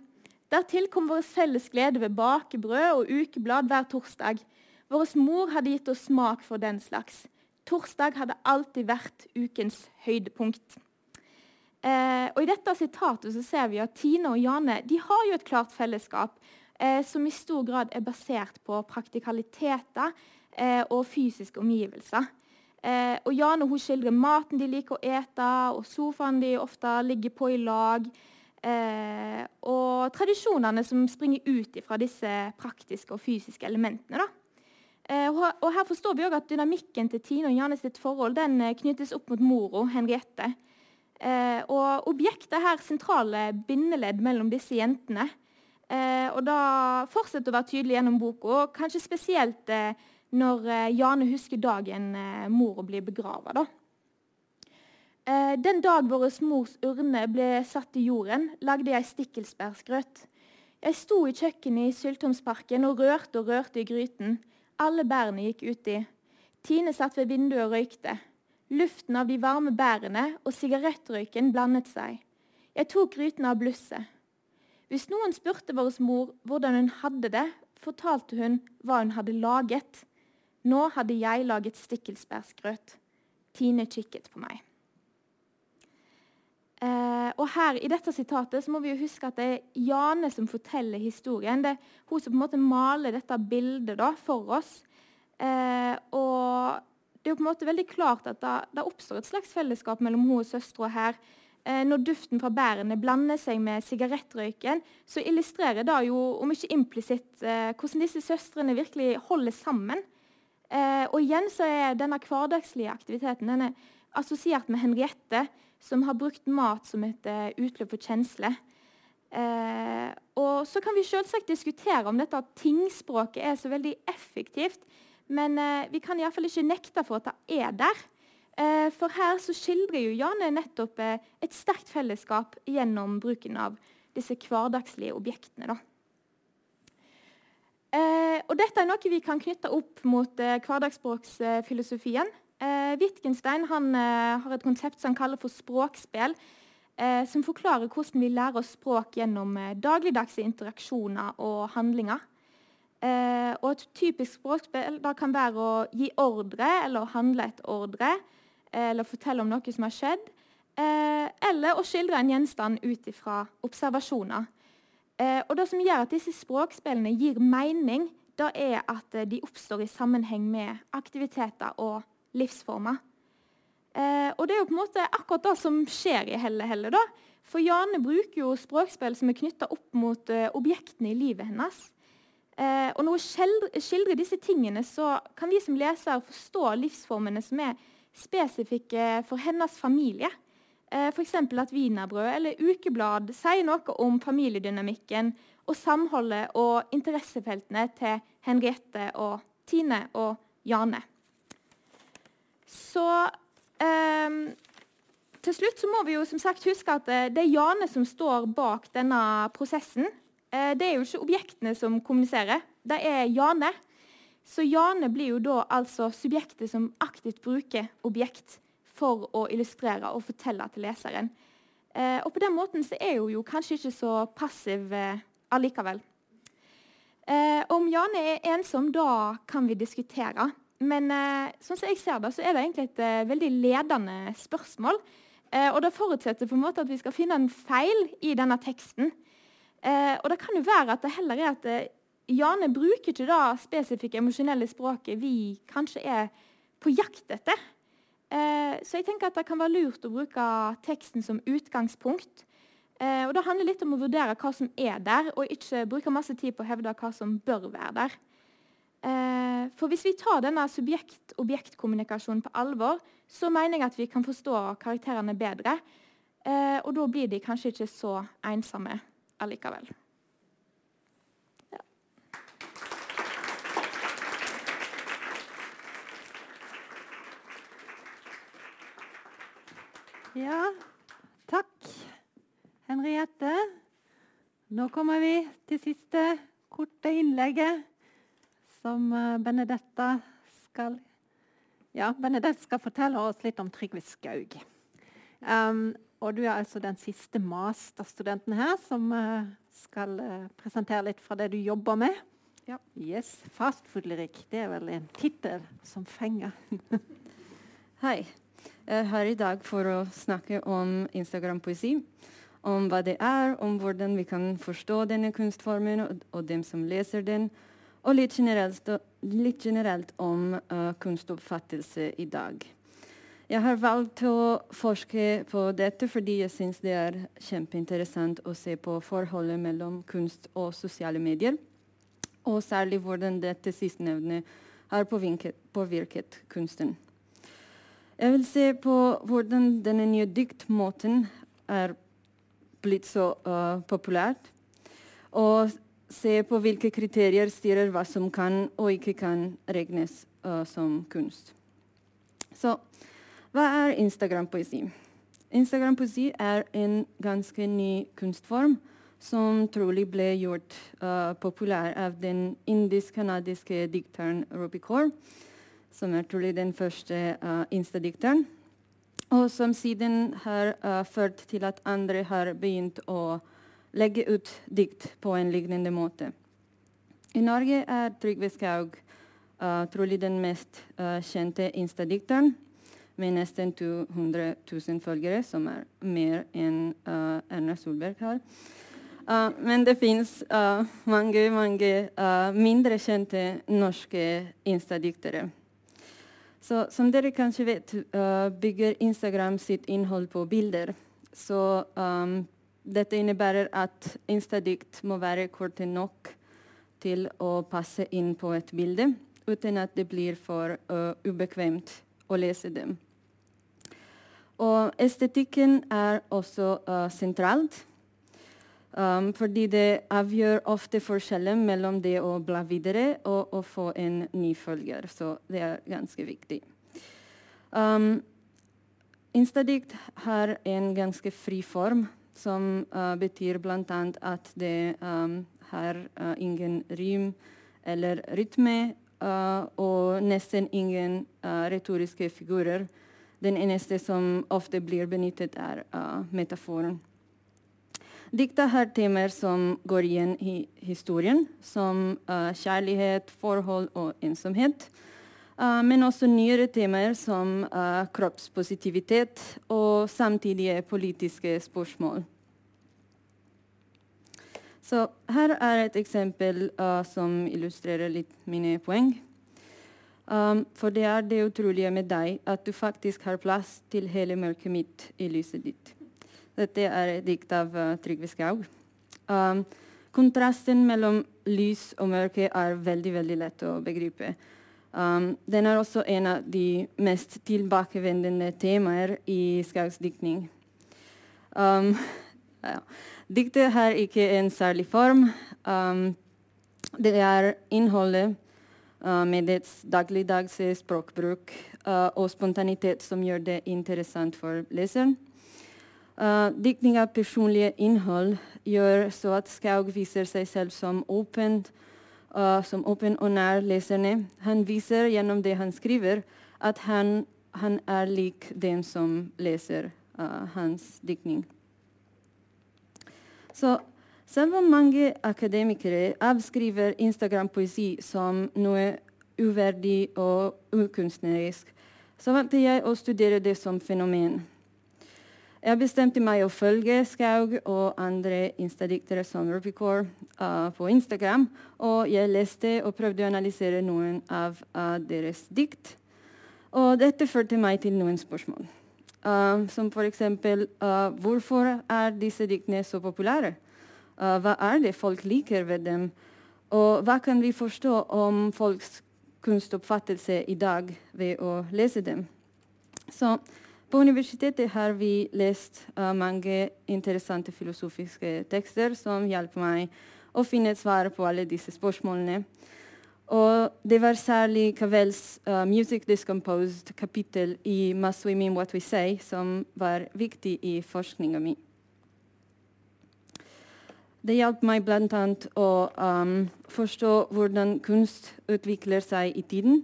Dertil kom vår felles glede ved bakebrød og ukeblad hver torsdag. Vår mor hadde gitt oss smak for den slags. Torsdag hadde alltid vært ukens høydepunkt. Eh, og I dette sitatet så ser vi at Tine og Jane de har jo et klart fellesskap eh, som i stor grad er basert på praktikaliteter eh, og fysiske omgivelser. Eh, og Jane hun skildrer maten de liker å ete, og sofaen de ofte ligger på i lag. Eh, og tradisjonene som springer ut fra disse praktiske og fysiske elementene. Eh, og Her forstår vi også at dynamikken til Tine og Janne sitt forhold den eh, knyttes opp mot moro, Henriette. Eh, og Objektet er her sentrale bindeledd mellom disse jentene. og Da fortsetter å være tydelig gjennom boka, kanskje spesielt når Jane husker dagen mora blir begrava. Den dag vår mors urne ble satt i jorden, lagde jeg stikkelsbærsgrøt. Jeg sto i kjøkkenet i Syltomsparken og rørte og rørte i gryten. Alle bærene gikk uti. Tine satt ved vinduet og røykte. Luften av de varme bærene og sigarettrøyken blandet seg. Jeg tok gryten av blusset. Hvis noen spurte vår mor hvordan hun hadde det, fortalte hun hva hun hadde laget. Nå hadde jeg laget stikkelsbærsgrøt. Tine kikket på meg. Eh, og her I dette sitatet så må vi jo huske at det er Jane som forteller historien. Det er hun som på en måte maler dette bildet da, for oss. Eh, og det er jo på en måte veldig klart at det, oppstår et slags fellesskap mellom hun og søstera her. Eh, når duften fra bærene blander seg med sigarettrøyken, så illustrerer det jo, om ikke implisitt, eh, hvordan disse søstrene virkelig holder sammen. Eh, og igjen så er denne hverdagslige aktiviteten den er assosiert med Henriette som har brukt mat som et uh, utløp for kjensler. Eh, og så kan vi selvsagt diskutere om dette tingspråket er så veldig effektivt. Men eh, vi kan iallfall ikke nekte for at det er der. for her så skildrer jo Jane nettopp et sterkt fellesskap gjennom bruken av disse hverdagslige objektene. da. Eh, og dette er noe vi kan knytte opp mot eh, hverdagsspråksfilosofien. Eh, Wittgenstein han, har et konsept som han kaller for språkspill, som forklarer hvordan vi lærer oss språk gjennom dagligdagse interaksjoner og handlinger. og Et typisk språkspill kan være å gi ordre eller å handle et ordre, eller fortelle om noe som har skjedd, eller å skildre en gjenstand ut ifra observasjoner. Eh, og Det som gjør at disse språkspillene gir mening, da er at eh, de oppstår i sammenheng med aktiviteter og livsformer. Eh, og Det er jo på en måte akkurat det som skjer i Helle Helle. da. For Jane bruker jo språkspill som er knytta opp mot uh, objektene i livet hennes. Eh, og når hun skildrer disse tingene, så kan vi som leser forstå livsformene som er spesifikke for hennes familie. Eh, F.eks. at wienerbrød eller ukeblad sier noe om familiedynamikken og samholdet og interessefeltene til Henriette og Tine og Jane. Så eh, til slutt så må vi jo som sagt huske at eh, det er Jane som står bak denne prosessen. Eh, det er jo ikke objektene som kommuniserer, det er Jane. Så Jane blir jo da altså subjektet som aktivt bruker objekt for å illustrere og fortelle til leseren. Eh, og på den måten så er hun jo kanskje ikke så passiv eh, allikevel. Eh, om Jane er ensom, da kan vi diskutere. Men eh, sånn som jeg ser det, så er det egentlig et eh, veldig ledende spørsmål. Eh, og det forutsetter på en måte at vi skal finne en feil i denne teksten. og det kan jo være at det heller er at Jane bruker ikke det spesifikke emosjonelle språket vi kanskje er på jakt etter. Eh, så jeg tenker at det kan være lurt å bruke teksten som utgangspunkt. Eh, og Det handler litt om å vurdere hva som er der, og ikke bruke masse tid på å hevde hva som bør være der. Eh, for Hvis vi tar denne subjekt-objekt-kommunikasjonen på alvor, så mener jeg at vi kan forstå karakterene bedre. og da blir de kanskje ikke så ensomme allikevel. Ja, takk, Henriette. Nå kommer vi til siste korte innlegget, som eh, Benedetta skal Ja, Benedette skal fortelle oss litt om Trygve Skaug. Um, og du er altså den siste masterstudenten her som uh, skal uh, presentere litt fra det du jobber med. Ja. Yes, Fastfood-lyrikk. Det er vel en tittel som fenger. Hei. Er her i dag for å snakke om Instagram-poesi. Om hva det er, om hvordan vi kan forstå denne kunstformen og, og dem som leser den. Og litt generelt, litt generelt om uh, kunstoppfattelse i dag. Jeg har valgt å forske på dette fordi jeg syns det er kjempeinteressant å se på forholdet mellom kunst og sosiale medier. Og særlig hvordan dette sistnevnte har påvirket, påvirket kunsten. Jeg vil se på hvordan denne nye diktmåten er blitt så uh, populært. Og se på hvilke kriterier styrer hva som kan og ikke kan regnes uh, som kunst. Så hva er Instagram-poesi? Instagram-poesi er en ganske ny kunstform som trolig ble gjort uh, populær av den indisk-canadiske dikteren Ruby Kaur som er trolig den første uh, instadikteren. Og som siden har uh, ført til at andre har begynt å legge ut dikt på en lignende måte. I Norge er Trygve Skaug uh, trolig den mest uh, kjente instadikteren, med nesten 200 000 følgere, som er mer enn uh, Erna Solberg har. Uh, men det fins mange, mange mindre kjente norske instadiktere. Så som dere kanskje vet, uh, bygger Instagram sitt innhold på bilder. Så um, dette innebærer at Instadikt må være korte nok til å passe inn på et bilde, uten at det blir for uh, ubekvemt å lese dem. Og estetikken er også uh, sentralt. Um, fordi det avgjør ofte forskjellen mellom det å bla videre og å få en ny følger. Så det er ganske viktig. Um, Instadikt har en ganske fri form. som uh, betyr bl.a. at det um, har uh, ingen rim eller rytme, uh, og nesten ingen retoriske figurer. Den eneste som ofte blir benyttet, er metaforen. Dikta har temaer som går igjen i historien, som kjærlighet, forhold og ensomhet. Uh, men også nyere temaer som uh, kroppspositivitet og samtidige politiske spørsmål. Så her er et eksempel uh, som illustrerer litt mine poeng. Um, for det er det utrolige med deg at du faktisk har plass til hele mørket mitt i lyset ditt. Dette er et dikt av Trygve Skaug. Um, kontrasten mellom lys og mørke er veldig, veldig lett å begripe. Um, den er også en av de mest tilbakevendende temaer i Skaugs diktning. Um, ja. Diktet har ikke en særlig form. Um, det er innholdet uh, med dets dagligdagse språkbruk uh, og spontanitet som gjør det interessant for leseren. Uh, diktning av personlige innhold gjør så at Skaug viser seg selv som åpen uh, og nær leserne. Han viser gjennom det han skriver, at han, han er lik den som leser uh, hans diktning. Så selv om mange akademikere avskriver Instagram-poesi som noe uverdig og ukunstnerisk, så valgte jeg å studere det som fenomen. Jeg bestemte meg å følge Skaug og andre instadiktere som Rupikor uh, på Instagram. Og jeg leste og prøvde å analysere noen av uh, deres dikt. Og dette førte meg til noen spørsmål. Uh, som f.eks.: uh, Hvorfor er disse diktene så populære? Hva er det folk liker ved dem? Og hva kan vi forstå om folks kunstoppfattelse i dag ved å lese dem? Så på universitetet har vi lest uh, mange interessante filosofiske tekster som hjelper meg å finne svar på alle disse spørsmålene. Og det var særlig Cavels uh, 'Music Discomposed' kapittel i 'Must We Mean What We Say' som var viktig i forskninga mi. Det hjalp meg bl.a. å um, forstå hvordan kunst utvikler seg i tiden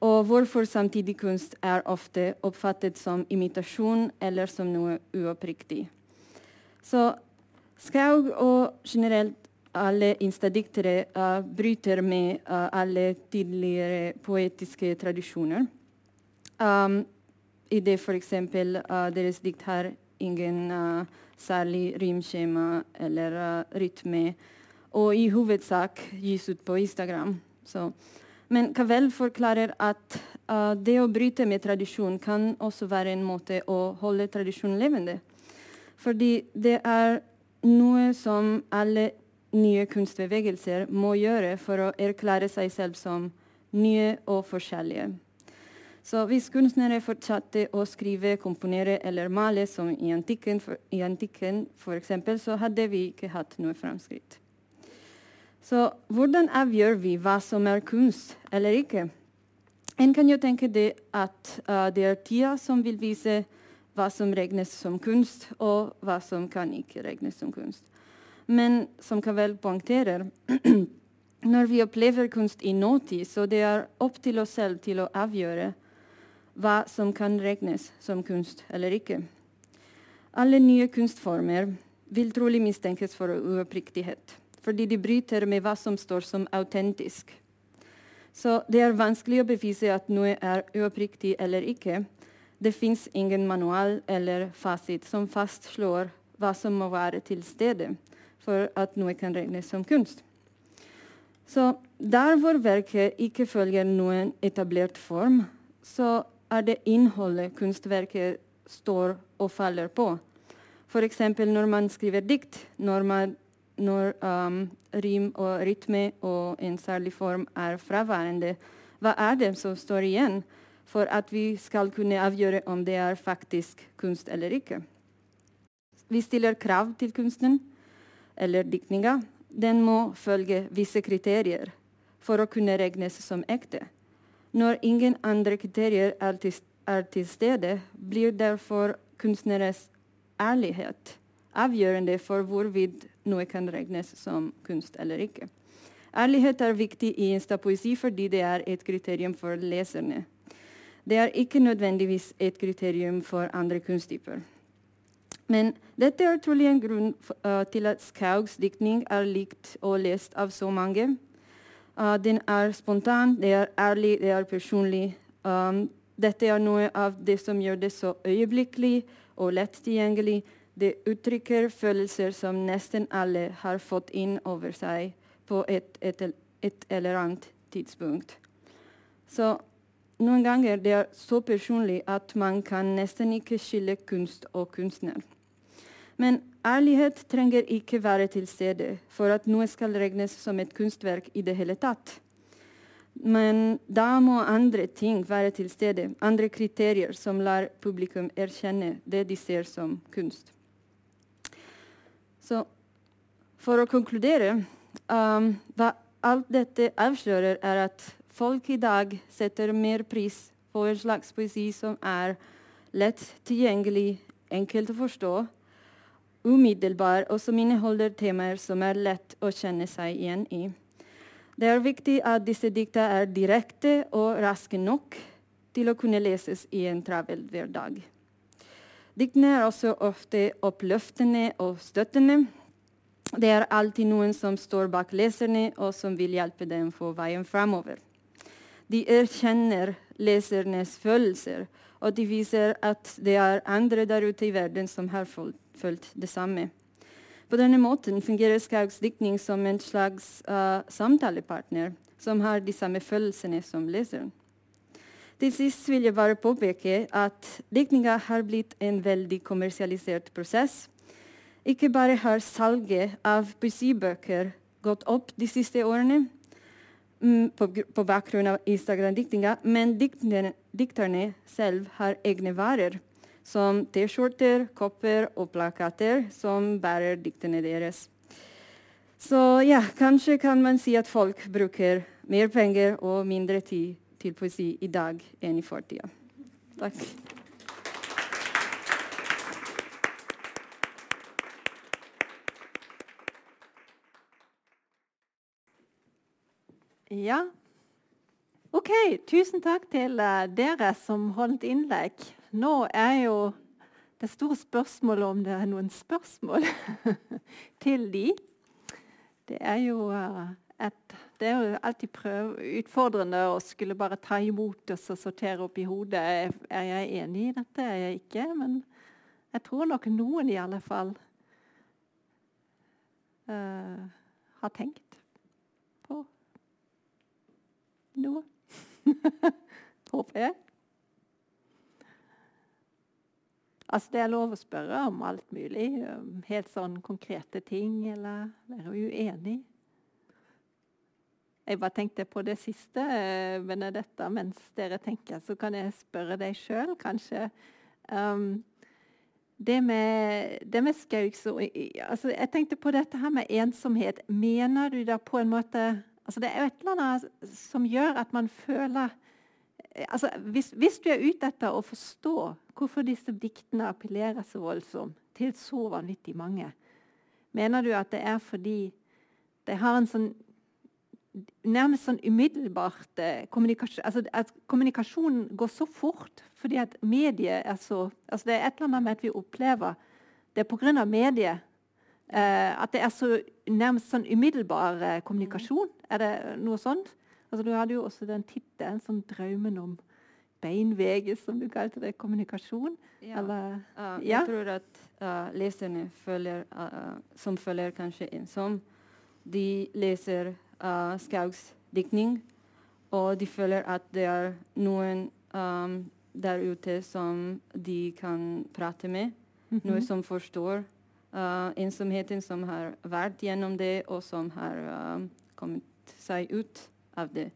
og hvorfor samtidig kunst er ofte oppfattet som imitasjon eller som noe uoppriktig. Så Skaug og generelt alle instadiktere uh, bryter med uh, alle tidligere poetiske tradisjoner. Um, I det f.eks. Uh, deres dikt har ingen uh, særlig rimskjema eller rytme, og i hovedsak gis ut på Instagram. Så men Cavell forklarer at uh, det å bryte med tradisjon kan også være en måte å holde tradisjonen levende. Fordi det er noe som alle nye kunstbevegelser må gjøre for å erklære seg selv som nye og forskjellige. Så hvis kunstnere fortsatte å skrive, komponere eller male som i antikken, for, f.eks., så hadde vi ikke hatt noe framskritt. Så hvordan avgjør vi hva som er kunst eller ikke? En kan jo tenke det at uh, det er tida som vil vise hva som regnes som kunst, og hva som kan ikke regnes som kunst. Men som Cavell poengterer, når vi opplever kunst i nåtid, så det er opp til oss selv til å avgjøre hva som kan regnes som kunst eller ikke. Alle nye kunstformer vil trolig mistenkes for uoppriktighet fordi de bryter med hva som står som autentisk. Så det er vanskelig å bevise at noe er uoppriktig eller ikke. Det fins ingen manual eller fasit som fastslår hva som må være til stede for at noe kan regnes som kunst. Så der hvor verket ikke følger noen etablert form, så er det innholdet kunstverket står og faller på. F.eks. når man skriver dikt, når man når um, rim og rytme og en særlig form er fraværende, hva er det som står igjen for at vi skal kunne avgjøre om det er faktisk kunst eller ikke? Vi stiller krav til kunsten eller diktninga. Den må følge visse kriterier for å kunne regnes som ekte. Når ingen andre kriterier er til, er til stede, blir derfor kunstneres ærlighet avgjørende for hvorvidt noe kan regnes som kunst eller ikke. Ærlighet er viktig i instapoesi fordi det er et kriterium for leserne. Det er ikke nødvendigvis et kriterium for andre kunsttyper. Men dette er trolig en grunn uh, til at Skaugs diktning er likt og lest av så mange. Uh, den er spontan, det er ærlig, det er personlig. Um, dette er noe av det som gjør det så øyeblikkelig og lett tilgjengelig. Det uttrykker følelser som nesten alle har fått inn over seg på et, et, et eller annet tidspunkt. Så noen ganger det er så personlig at man kan nesten ikke skille kunst og kunstner. Men ærlighet trenger ikke være til stede for at noe skal regnes som et kunstverk i det hele tatt. Men da må andre ting være til stede, andre kriterier som lar publikum erkjenne det de ser som kunst. Så for å konkludere um, Hva alt dette avslører, er at folk i dag setter mer pris på en slags poesi som er lett tilgjengelig, enkelt å forstå, umiddelbar, og som inneholder temaer som er lett å kjenne seg igjen i. Det er viktig at disse dikta er direkte og raske nok til å kunne leses i en travel hverdag. Diktene er også ofte oppløftende og støttende. Det er alltid noen som står bak leserne, og som vil hjelpe dem på veien framover. De erkjenner lesernes følelser, og de viser at det er andre der ute i verden som har følt det samme. På denne måten fungerer Skaugs diktning som en slags uh, samtalepartner som har de samme følelsene som leseren. Til sist vil jeg bare påpeke at diktninga har blitt en veldig kommersialisert prosess. Ikke bare har salget av poesibøker gått opp de siste årene mm, på, på, bakgrunn av Instagram-diktninga, men dikterne, dikterne selv har egne varer som T-skjorter, kopper og plakater som bærer diktene deres. Så ja, kanskje kan man si at folk bruker mer penger og mindre tid til poesi i dag enn i fortida. Takk. Ja. OK. Tusen takk til uh, dere som holdt innlegg nå er jo det store spørsmålet om det er noen spørsmål til de. Det er jo, eh, et, det er jo alltid prøv, utfordrende å skulle bare ta imot og sortere opp i hodet. Er jeg enig i dette? Er jeg ikke? Men jeg tror nok noen i alle fall uh, har tenkt på noe. Håper jeg. Altså, det er lov å spørre om alt mulig. Helt sånn konkrete ting, eller være uenig. Jeg bare tenkte på det siste, Benedetta. Eh, mens dere tenker, så kan jeg spørre deg sjøl, kanskje. Um, det med, det med så altså, Jeg tenkte på dette her med ensomhet. Mener du da på en måte altså Det er jo et eller annet som gjør at man føler altså, hvis, hvis, du er ute etter å forstå hvorfor disse diktene appellerer så voldsomt til så vanvittig mange, mener du at det er fordi de har en sånn nærmest sånn umiddelbart eh, kommunikasjon altså At kommunikasjonen går så fort fordi at mediet er så altså Det er et eller annet med at vi opplever det pga. mediet eh, at det er så nærmest sånn umiddelbar eh, kommunikasjon. Er det noe sånt? Altså, du hadde jo også den tittelen, sånn 'Drømmen om beinveget', som du kalte det. Kommunikasjon. Ja. Eller, uh, jeg tror at uh, leserne føler, uh, som føler kanskje ensom, de leser uh, Skaugs diktning, og de føler at det er noen um, der ute som de kan prate med. Mm -hmm. Noe som forstår ensomheten, som har vært gjennom det, og som har kommet seg ut av det.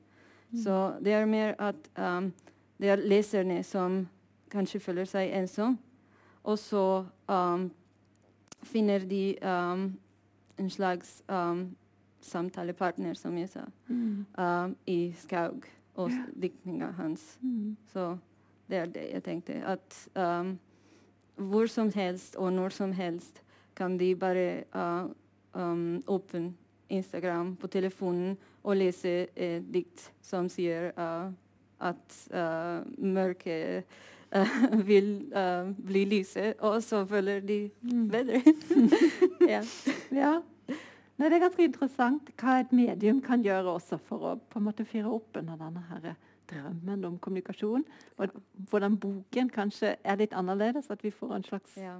Mm. Så det er mer at um, det er leserne som kanskje føler seg ensom, og så um, finner de um, en slags um, samtalepartner, som jeg sa, mm. Um, i Skaug og ja. diktninga hans. Mm. Så det er det jeg tenkte. At um, hvor som helst og når som helst kan de bare uh, um, åpne Instagram på telefonen og lese et dikt som sier uh, at uh, mørket vil bli lyse, og så føler de mm. bedre. ja. ja. Nei, det er ganske interessant hva et medium kan gjøre også for å på en måte fyre opp under denne her drømmen om kommunikasjon. Og hvordan boken kanskje er litt annerledes. At vi får en slags ja.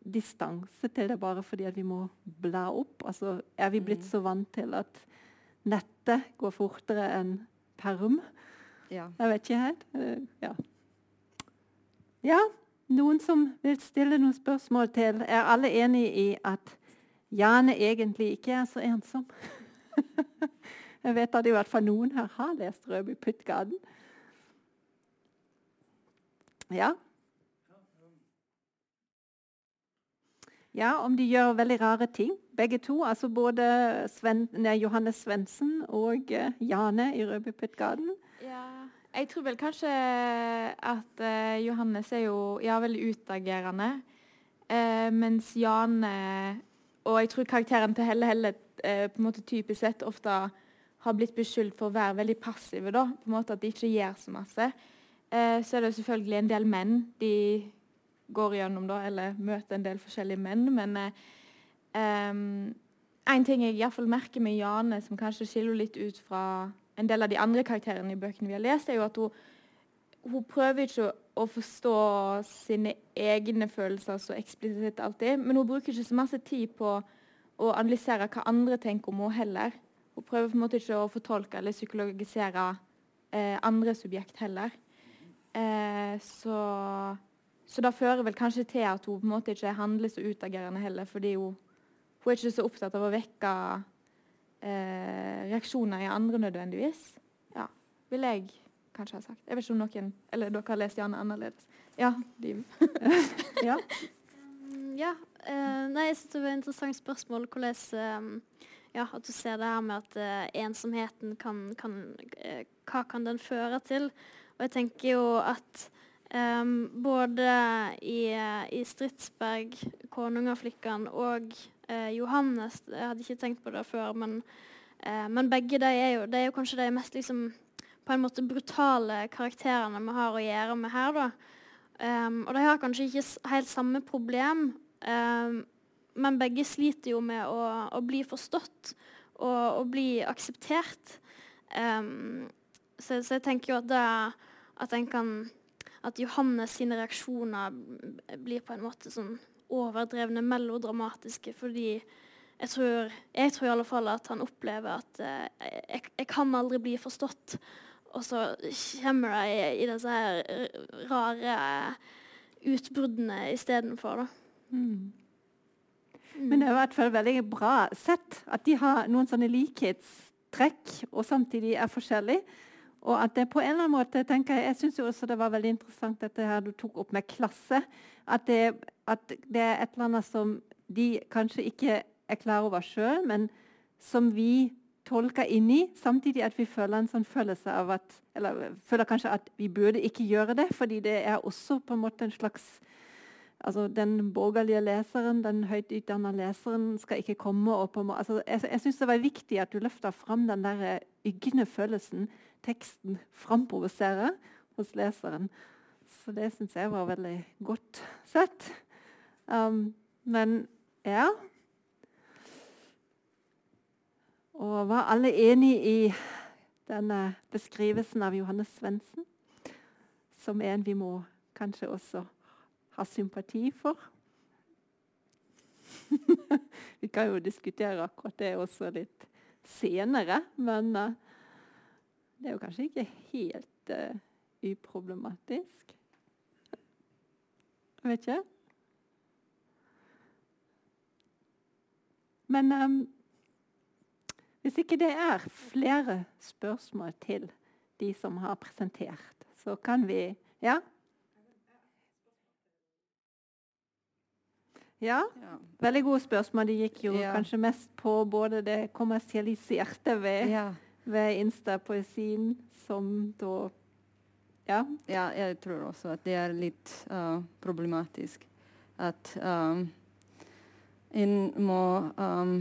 distanse til det bare fordi vi må bla opp. Altså, er vi blitt mm. så vant til at nettet går fortere enn perm? Ja. Jeg vet ikke helt. Uh, ja. ja. Noen som vil stille noen spørsmål til? Er alle enig i at Jane egentlig ikke er så ensom. Jeg vet at i hvert fall noen her har lest Rødby Puttgaden. Ja. Ja, om de gjør veldig rare ting, begge to. Altså både Sven, nei, Johannes Svendsen og uh, Jane i Rødby Puttgaden. Ja, jeg tror vel kanskje at uh, Johannes er jo ja, veldig utagerende. Uh, mens Jane og jeg tror karakteren til Helle Helle eh, på en måte typisk sett ofte har blitt beskyldt for å være veldig passive. da, på en måte At de ikke gjør så masse. Eh, så er det selvfølgelig en del menn de går gjennom, da, eller møter en del forskjellige menn. Men eh, en ting jeg iallfall merker med Jane, som kanskje skiller litt ut fra en del av de andre karakterene i bøkene vi har lest, er jo at hun, hun prøver ikke å forstå sine egne følelser så eksplisitt alltid. Men hun bruker ikke så masse tid på å analysere hva andre tenker om henne heller. Hun prøver på en måte ikke å fortolke eller psykologisere eh, andre subjekt heller. Eh, så, så det fører vel kanskje til at hun på en måte ikke handler så utagerende heller, fordi hun, hun er ikke så opptatt av å vekke eh, reaksjoner i andre nødvendigvis. Ja, vil jeg kanskje har sagt. Jeg vet ikke om noen Eller dere har lest Janne annerledes. Ja, Liv. ja. Um, ja. Uh, nei, jeg synes det var et interessant spørsmål hvordan um, ja, at du ser det her med at uh, ensomheten kan, kan uh, Hva kan den føre til? Og jeg tenker jo at um, både i, i Stridsberg, 'Konungaflikkan' og Johannes Jeg hadde ikke tenkt på det før, men, men begge de er, jo, de er jo kanskje de mest liksom på en måte brutale karakterene vi har å gjøre med her. da. Um, og de har kanskje ikke helt samme problem, um, men begge sliter jo med å, å bli forstått og, å bli akseptert. Um, så, så, jeg tenker jo at, det, at, kan, at Johannes sine reaksjoner blir på en måte sånn overdrevne, melodramatiske, fordi jeg tror, jeg tror, i alle fall at han opplever at uh, jeg, jeg, kan aldri bli forstått. Og så kommer de i, i disse her rare utbruddene istedenfor, da. Mm. Mm. Men det er i hvert fall veldig bra sett at de har noen sånne likhetstrekk, og samtidig er forskjellige. Og at det på en eller annen måte, tenker Jeg jeg syns også det var veldig interessant dette her du tok opp med klasse. At det, at det er et eller annet som de kanskje ikke er klar over sjøl, men som vi tolka inni, samtidig at vi føler en sånn følelse av at Eller føler kanskje at vi burde ikke gjøre det, fordi det er også på en måte en slags altså Den borgerlige leseren, den høyt utdanna leseren, skal ikke komme og på altså, Jeg, jeg syns det var viktig at du løfta fram den der ygne følelsen teksten framprovoserer hos leseren. Så det syns jeg var veldig godt sett. Um, men ja Og var alle enig i denne beskrivelsen av Johannes Svendsen? Som en vi må kanskje også ha sympati for? vi kan jo diskutere akkurat det også litt senere, men uh, det er jo kanskje ikke helt uh, uproblematisk. Jeg vet ikke. Men um, hvis ikke det er flere spørsmål til de som har presentert, så kan vi Ja? Ja, veldig gode spørsmål. De gikk jo ja. kanskje mest på både det kommersialiserte ved, ja. ved Insta-poesien, som da ja. ja. jeg tror også at det er litt uh, problematisk. At um, en må um,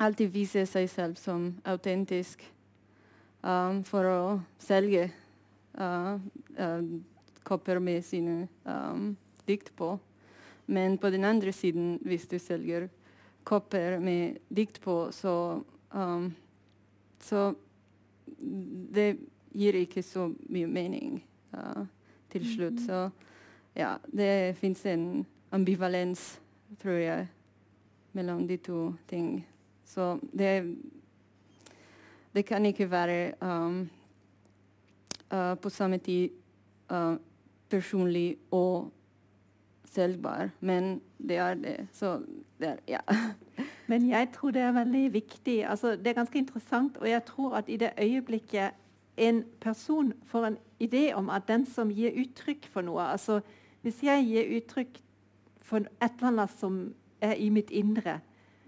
alltid vise seg selv som autentisk um, for å selge uh, uh, kopper med sine um, dikt på. Men på den andre siden, hvis du selger kopper med dikt på, så, um, så det gir ikke så mye mening uh, til slutt. Mm. Så ja, det fins en ambivalens, tror jeg, mellom de to ting. Så det Det kan ikke være um, uh, på samme tid uh, personlig og selgbar, men det er det. Så det er Ja. Men jeg tror det er veldig viktig. Altså, det er ganske interessant, og jeg tror at i det øyeblikket en person får en idé om at den som gir uttrykk for noe altså Hvis jeg gir uttrykk for et eller annet som er i mitt indre,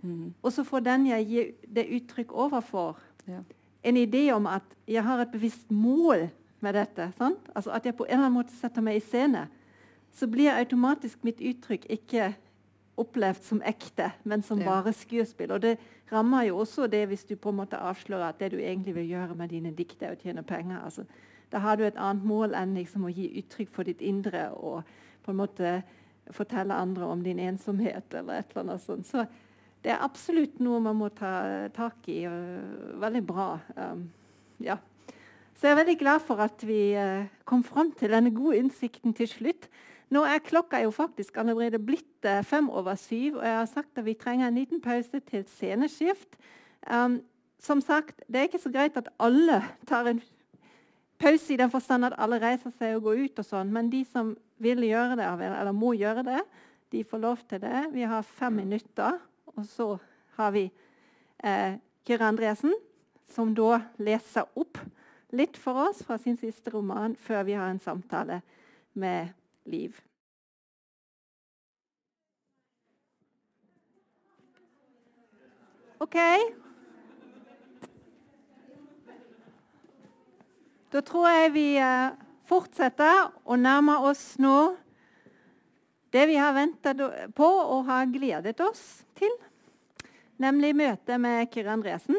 mm. og så får den jeg gir det uttrykk overfor, ja. en idé om at jeg har et bevisst mål med dette, altså at jeg på en eller annen måte setter meg i scene, så blir automatisk mitt uttrykk ikke opplevd som ekte, men som ja. bare skuespill. Og det rammer jo også det hvis du på en måte avslører at det du egentlig vil gjøre med dine dikt, er å tjene penger. Altså, da har du et annet mål enn liksom å gi uttrykk for ditt indre og på en måte fortelle andre om din ensomhet eller et eller annet sånt. Så det er absolutt noe man må ta tak i. og veldig bra. Um, ja. Så jeg er veldig glad for at vi uh, kom fram til denne gode innsikten til slutt. Nå er klokka jo faktisk allerede blitt uh, fem over syv, og jeg har sagt at vi trenger en liten pause til sceneskift. Um, som sagt, Det er ikke så greit at alle tar en pause i den forstand at alle reiser seg og går ut, og sånn, men de som vil gjøre det, eller må gjøre det, de får lov til det. Vi har fem minutter, og så har vi eh, Kyrre Andresen, som da leser opp litt for oss fra sin siste roman, før vi har en samtale med liv. OK? Da tror jeg vi eh, fortsetter å nærme oss nå det vi har ventet på og har gledet oss til, nemlig møtet med Kyrre Andresen.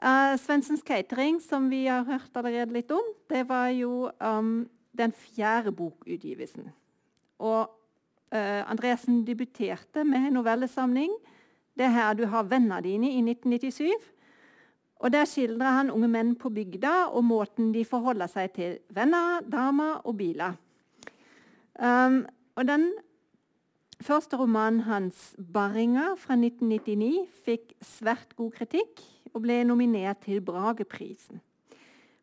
Uh, Svensens Catering, som vi har hørt allerede litt om, det var jo um, den fjerde bokutgivelsen. Og uh, Andresen debuterte med novellesamling 'Det er her du har vennene dine' i 1997. Og Der skildrer han unge menn på bygda og måten de forholder seg til venner, damer og biler. Um, og Den første romanen hans, 'Barringa', fra 1999, fikk svært god kritikk og ble nominert til Brageprisen.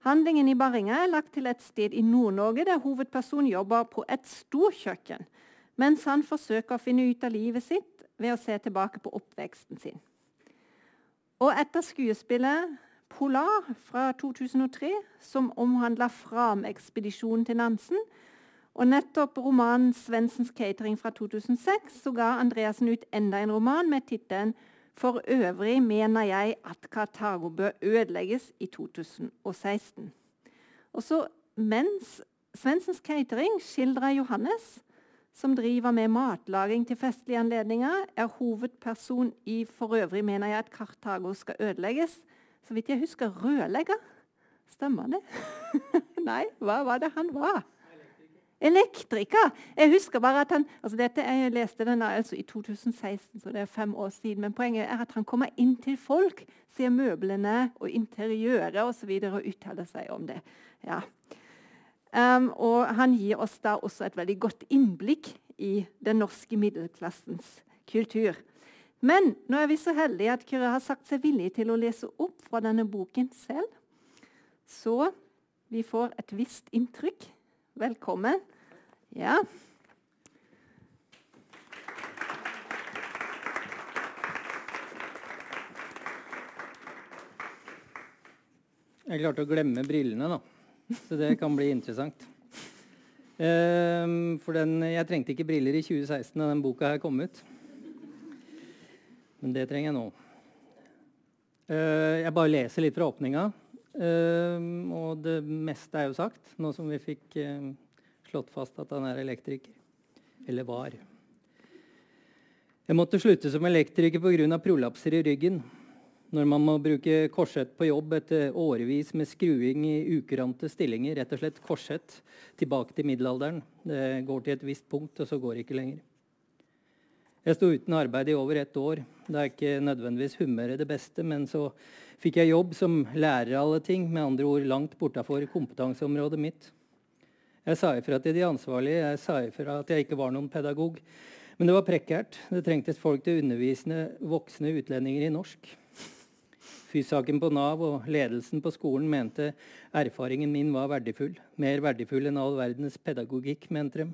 Handlingen i Barringa er lagt til et sted i Nord-Norge der hovedpersonen jobber på et storkjøkken, mens han forsøker å finne ut av livet sitt ved å se tilbake på oppveksten sin. Og etter skuespillet 'Polar' fra 2003, som omhandla Fram-ekspedisjonen til Nansen, og nettopp romanen 'Svensens catering' fra 2006, så ga Andreassen ut enda en roman med tittelen for øvrig mener jeg at Kartago bør ødelegges i 2016. Også mens Svensens Catering skildrer Johannes, som driver med matlaging til festlige anledninger, er hovedperson i 'For øvrig mener jeg at Kartago skal ødelegges'. Så vidt jeg husker rørlegger. Stemmer det? Nei, hva var det han var? Elektriker! Jeg husker bare at han, altså dette, Jeg leste den altså i 2016, så det er fem år siden. Men poenget er at han kommer inn til folk, ser møblene og interiøret osv. Og, så videre, og uttaler seg om det. Ja. Um, og han gir oss da også et veldig godt innblikk i den norske middelklassens kultur. Men nå er vi så heldige at Kyrre har sagt seg villig til å lese opp fra denne boken selv. Så vi får et visst inntrykk. Velkommen. Ja. Jeg klarte å glemme brillene, da. Så det kan bli interessant. Um, for den, jeg trengte ikke briller i 2016 da den boka her kom ut. Men det trenger jeg nå. Uh, jeg bare leser litt fra åpninga. Uh, og det meste er jo sagt, nå som vi fikk uh, slått fast at han er elektriker. Eller var. Jeg måtte slutte som elektriker pga. prolapser i ryggen. Når man må bruke korsett på jobb etter årevis med skruing i ukurante stillinger. Rett og slett korsett tilbake til middelalderen. Det går til et visst punkt, og så går det ikke lenger. Jeg sto uten arbeid i over ett år. Det er ikke nødvendigvis humøret det beste, men så fikk jeg jobb som lærer av alle ting, med andre ord langt bortafor kompetanseområdet mitt. Jeg sa ifra til de ansvarlige, jeg sa ifra at jeg ikke var noen pedagog. Men det var prekært. Det trengtes folk til å undervise voksne utlendinger i norsk. Fysaken på Nav og ledelsen på skolen mente erfaringen min var verdifull. Mer verdifull enn all verdens pedagogikk, mente de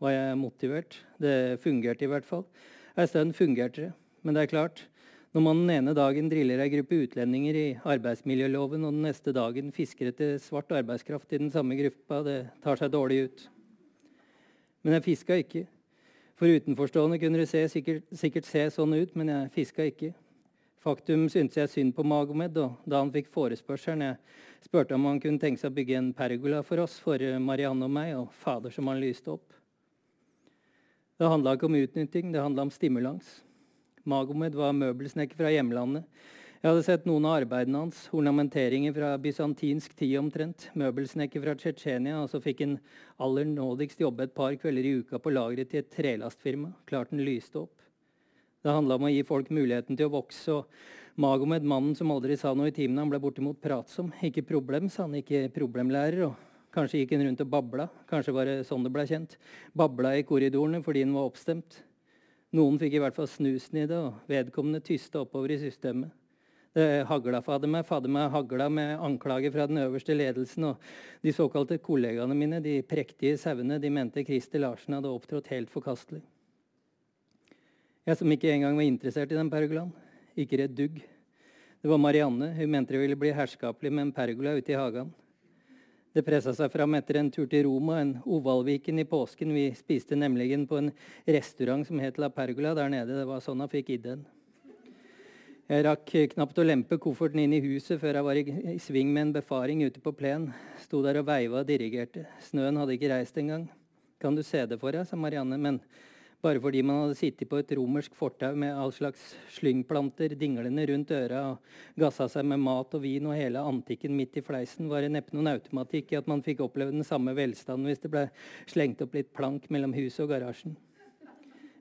var jeg motivert. Det fungerte i hvert fall. En stund fungerte det. Men det er klart, når man den ene dagen driller ei gruppe utlendinger i arbeidsmiljøloven, og den neste dagen fisker etter svart arbeidskraft i den samme gruppa, det tar seg dårlig ut. Men jeg fiska ikke. For utenforstående kunne det se, sikkert, sikkert, se sånn ut, men jeg fiska ikke. Faktum syntes jeg synd på Magomed, og da han fikk forespørselen Jeg spurte om han kunne tenke seg å bygge en pergola for oss, for Marianne og meg, og fader som han lyste opp. Det handla ikke om utnytting, det handla om stimulans. Magomed var møbelsnekker fra hjemlandet. Jeg hadde sett noen av arbeidene hans, ornamenteringer fra bysantinsk tid omtrent. Møbelsnekker fra Tsjetsjenia, og så fikk han aller nådigst jobbe et par kvelder i uka på lageret til et trelastfirma. Klart den lyste opp. Det handla om å gi folk muligheten til å vokse. og Magomed, mannen som aldri sa noe i timene, han ble bortimot pratsom. Ikke problem, sa han, ikke problemlærer. og Kanskje gikk han rundt og babla. Kanskje var det sånn det ble kjent. Babla i korridorene fordi han var oppstemt. Noen fikk i hvert fall snusen i det, og vedkommende tysta oppover i systemet. Det hagla fader fader hagla med anklager fra den øverste ledelsen. Og de såkalte kollegaene mine, de prektige sauene, de mente Christer Larsen hadde opptrådt helt forkastelig. Jeg som ikke engang var interessert i den pergolaen. Ikke redd dugg. Det var Marianne. Hun mente det ville bli herskapelig med en pergola ute i hagen. Det pressa seg fram etter en tur til Roma, en Ovalviken i påsken. Vi spiste nemlig på en restaurant som het La Pergola der nede. Det var sånn jeg fikk ideen. Jeg rakk knapt å lempe kofferten inn i huset før jeg var i, sving med en befaring ute på plen. Sto der og veiva og dirigerte. Snøen hadde ikke reist engang. Kan du se det for deg, sa Marianne. Men bare fordi man hadde sittet på et romersk fortau med all slags slyngplanter dinglende rundt øra og gassa seg med mat og vin og hele antikken midt i fleisen, var det neppe noen automatikk i at man fikk oppleve den samme velstanden hvis det ble slengt opp litt plank mellom huset og garasjen.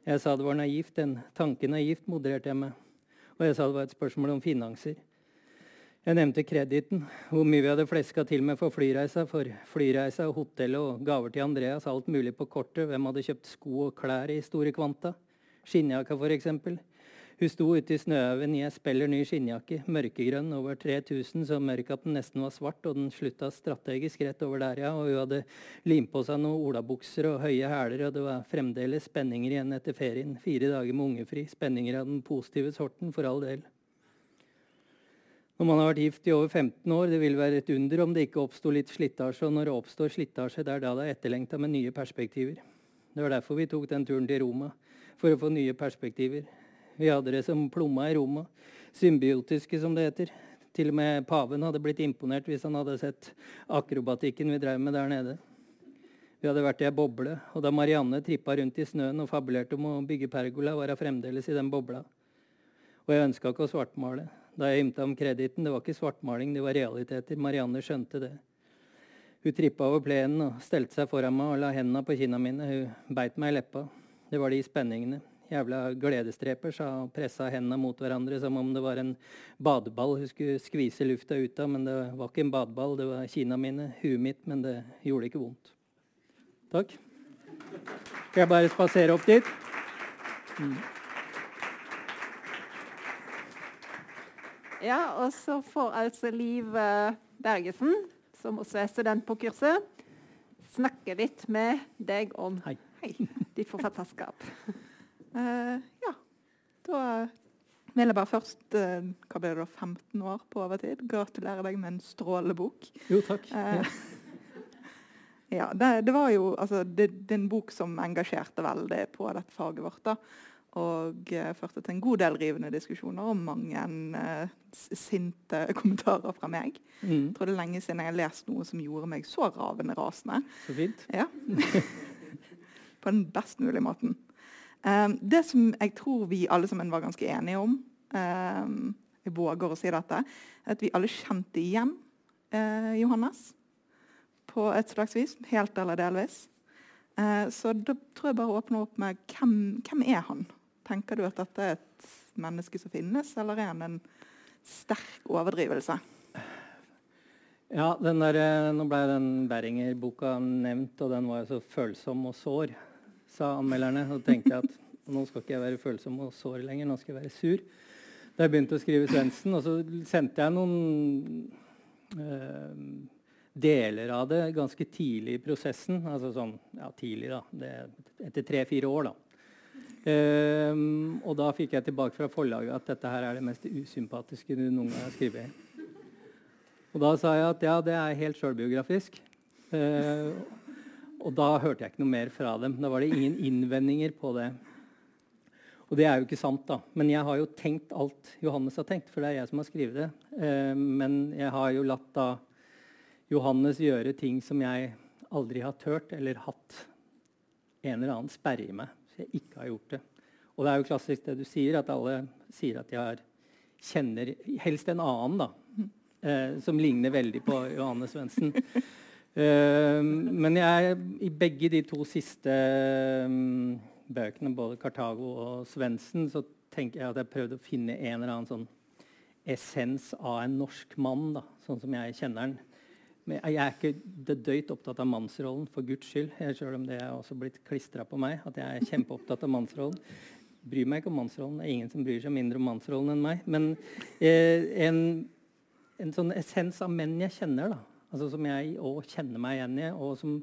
Jeg sa det var naivt. Den tanken naivt modererte jeg meg. Og jeg sa det var et spørsmål om finanser. Jeg nevnte krediten, hvor mye vi hadde fleska til med for flyreisa, for flyreisa, hotellet og gaver til Andreas, alt mulig på kortet. Hvem hadde kjøpt sko og klær i store kvanta? Skinnjakka, f.eks. Hun sto ute i snøhaugen i ei speller ny skinnjakke, mørkegrønn, over 3000, så mørk at den nesten var svart, og den slutta strategisk rett over der, ja. Og hun hadde limt på seg noen olabukser og høye hæler, og det var fremdeles spenninger igjen etter ferien. Fire dager med ungefri. Spenninger av den positive sorten, for all del. Når man har vært gift i over 15 år, det vil være et under om det ikke oppsto litt slitasje. Og når det oppstår slitasje, det er da det er etterlengta med nye perspektiver. Det var derfor vi tok den turen til Roma, for å få nye perspektiver. Vi hadde det som plomma i Roma. Symbiotiske, som det heter. Til og med paven hadde blitt imponert hvis han hadde sett akrobatikken vi drev med der nede. Vi hadde vært i ei boble, og da Marianne trippa rundt i snøen og fabulerte om å bygge pergola, var hun fremdeles i den bobla. Og jeg ønska ikke å svartmale da jeg ymta om krediten. Det var ikke svartmaling, det var realiteter. Marianne skjønte det. Hun trippa over plenen og stelte seg foran meg og la hendene på kinna mine. Hun beit meg i leppa. Det var de spenningene. Jævla gledesdreper, sa og pressa hendene mot hverandre som om det var en badeball hun skulle skvise lufta ut av. Men det var ikke en badeball, det var kinna mine, huet mitt, men det gjorde ikke vondt. Takk. Skal jeg bare spasere opp dit? Mm. Ja, og så får altså Liv eh, Bergesen, som også er student på kurset, snakke litt med deg om Hei. Hei, ditt forfatterskap. uh, ja, da vil jeg bare først uh, Hva ble det da, 15 år på overtid? Gratulerer deg med en strålende bok. Jo, takk. Uh, ja, det, det, var jo altså, det, det, er en bok som engasjerte veldig på dette faget vårt. da. Og uh, førte til en god del rivende diskusjoner og mange uh, sinte kommentarer fra meg. Mm. Jeg tror det er lenge siden jeg har lest noe som gjorde meg så ravende rasende. Så fint. Ja. På den best mulige måten. Um, det som jeg tror vi alle sammen var ganske enige om, um, jeg våger å si dette, er at vi alle kjente igjen uh, Johannes på et slags vis, helt eller delvis. Uh, så da tror jeg bare å åpne opp med hvem, hvem er han? Tenker du at dette er et menneske som finnes, eller er han en sterk overdrivelse? Ja, der, eh, Nå ble den Berringer-boka nevnt, og den var jo så følsom og sår, sa anmelderne. Og tenkte jeg at nå skal ikke jeg være følsom og sår lenger, nå skal jeg være sur. Da jeg begynte å skrive Svendsen, og så sendte jeg noen øh, deler av det ganske tidlig i prosessen. Altså sånn ja, tidlig, da. Det, etter tre-fire år, da. Um, og da fikk jeg tilbake fra forlaget at dette her er det mest usympatiske du noen gang har skrevet. Og da sa jeg at ja, det er helt sjølbiografisk. Uh, og da hørte jeg ikke noe mer fra dem. Da var det ingen innvendinger på det. Og det er jo ikke sant, da. Men jeg har jo tenkt alt Johannes har tenkt, for det er jeg som har skrevet det. Uh, men jeg har jo latt da Johannes gjøre ting som jeg aldri har turt eller hatt en eller annen sperre i meg. Jeg ikke har gjort det. Og det er jo klassisk det du sier, at alle sier at de har, kjenner helst en annen, da eh, som ligner veldig på Johanne Svendsen. Eh, men jeg, i begge de to siste um, bøkene, både 'Kartago' og 'Svendsen', så tenker jeg at jeg prøvde å finne en eller annen sånn essens av en norsk mann, da, sånn som jeg kjenner den. Jeg er ikke det døyt opptatt av mannsrollen, for guds skyld. Selv om det er også blitt klistra på meg. at jeg er kjempeopptatt av mannsrollen. Bryr meg ikke om mannsrollen. Det er ingen som bryr seg mindre om mannsrollen enn meg. Men eh, en en sånn essens av menn jeg kjenner, da. Altså som jeg òg kjenner meg igjen i, og som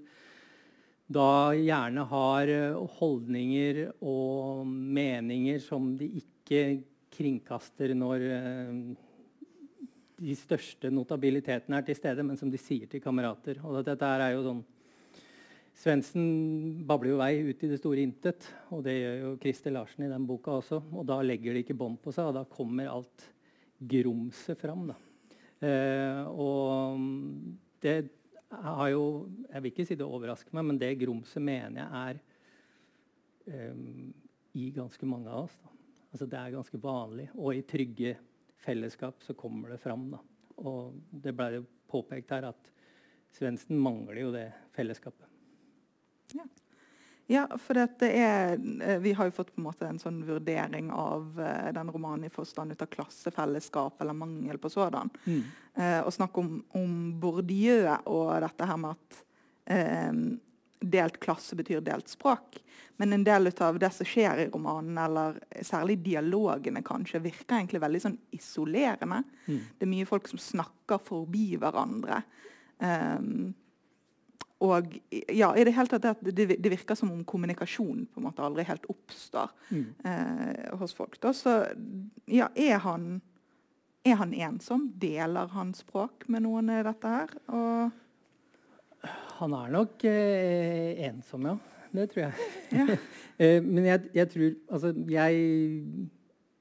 da gjerne har eh, holdninger og meninger som de ikke kringkaster når uh, de største notabilitetene er til stede, men som de sier til kamerater. Og dette er jo sånn Svendsen babler jo vei ut i det store intet, og det gjør jo Christer Larsen i den boka også. Og da legger de ikke bånd på seg, og da kommer alt grumset fram. Eh, og det har jo Jeg vil ikke si det overrasker meg, men det grumset mener jeg er eh, i ganske mange av oss. Da. Altså Det er ganske vanlig. Og i trygge fellesskap så kommer det fram. Da. Og det ble jo påpekt her at Svendsen mangler jo det fellesskapet. Ja. Ja, for er, eh, Vi har jo fått på en måte en sånn vurdering av uh, den romanen i forstand ut av klassefellesskap eller mangel på sådan. Mm. Eh, og snakk om, om, Bourdieu og dette her med at uh, delt klasse betyr delt språk. Men en del av det som skjer i romanen, eller særlig dialogene, kanskje, virker egentlig veldig sånn isolerende. Mm. Det er mye folk som snakker forbi hverandre. Um, og ja, i det hele tatt det, det, virker som om kommunikasjon på en måte aldri helt oppstår mm. eh, hos folk. Da. Så ja, er han, er han ensom? Deler han språk med noen i dette her? Og han er nok eh, ensom, ja. Det tror jeg. Ja. eh, men jeg, jeg, tror Altså, jeg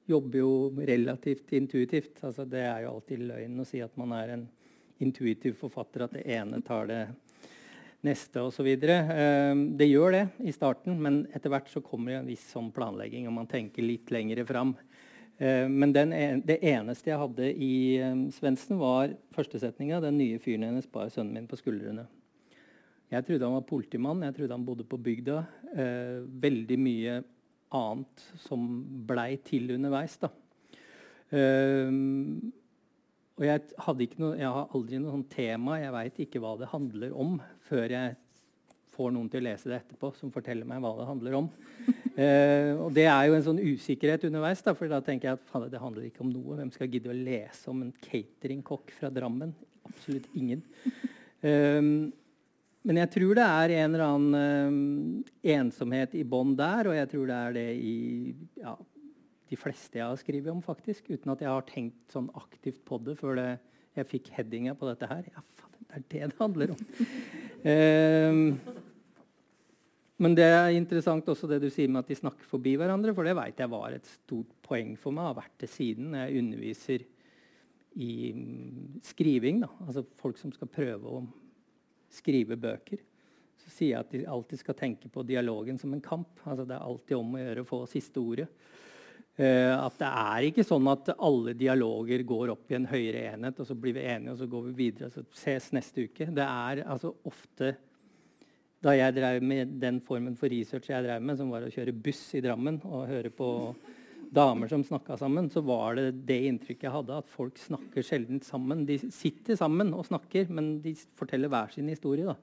jobber jo relativt intuitivt. Altså, det er jo alltid løgn å si at man er en intuitiv forfatter, at det ene tar det neste osv. Eh, det gjør det i starten, men etter hvert så kommer det en viss sånn planlegging, og man tenker litt lengre fram. Ehm, men den, det eneste jeg hadde i um, Svendsen, var førstesetninga. Den nye fyren hennes bar sønnen min på skuldrene. Jeg trodde han var politimann, jeg trodde han bodde på bygda. Eh, veldig mye annet som blei til underveis. da. Eh, og jeg, noe, jeg, har aldri noe sånt tema, jeg veit ikke hva det handler om, før jeg får noen til å lese det etterpå som forteller meg hva det handler om. eh, og Det er jo en sånn usikkerhet underveis, da, for da tenker jeg at det handler ikke om noe. Hvem skal gidde å lese om en cateringkokk fra Drammen? Absolutt ingen. Um, men jeg tror det er en eller annen um, ensomhet i bånn der, og jeg tror det er det i ja, de fleste jeg har skrevet om, faktisk, uten at jeg har tenkt sånn aktivt på det før det, jeg fikk headinga på dette her. Ja, faen, det er det det handler om. um, men det er interessant også det du sier med at de snakker forbi hverandre, for det vet jeg var et stort poeng for meg. har vært det siden jeg underviser i mm, skriving. Da. Altså folk som skal prøve å skrive bøker. så sier jeg at de alltid skal tenke på dialogen som en kamp. Altså Det er alltid om å gjøre å få siste ordet. Uh, at det er ikke sånn at alle dialoger går opp i en høyere enhet, og så blir vi enige, og så går vi videre, og så ses neste uke. Det er altså ofte Da jeg drev med den formen for research jeg drev med, som var å kjøre buss i Drammen og høre på damer som snakka sammen, så var det det inntrykket jeg hadde, at folk snakker sjelden sammen. De sitter sammen og snakker, men de forteller hver sin historie. da.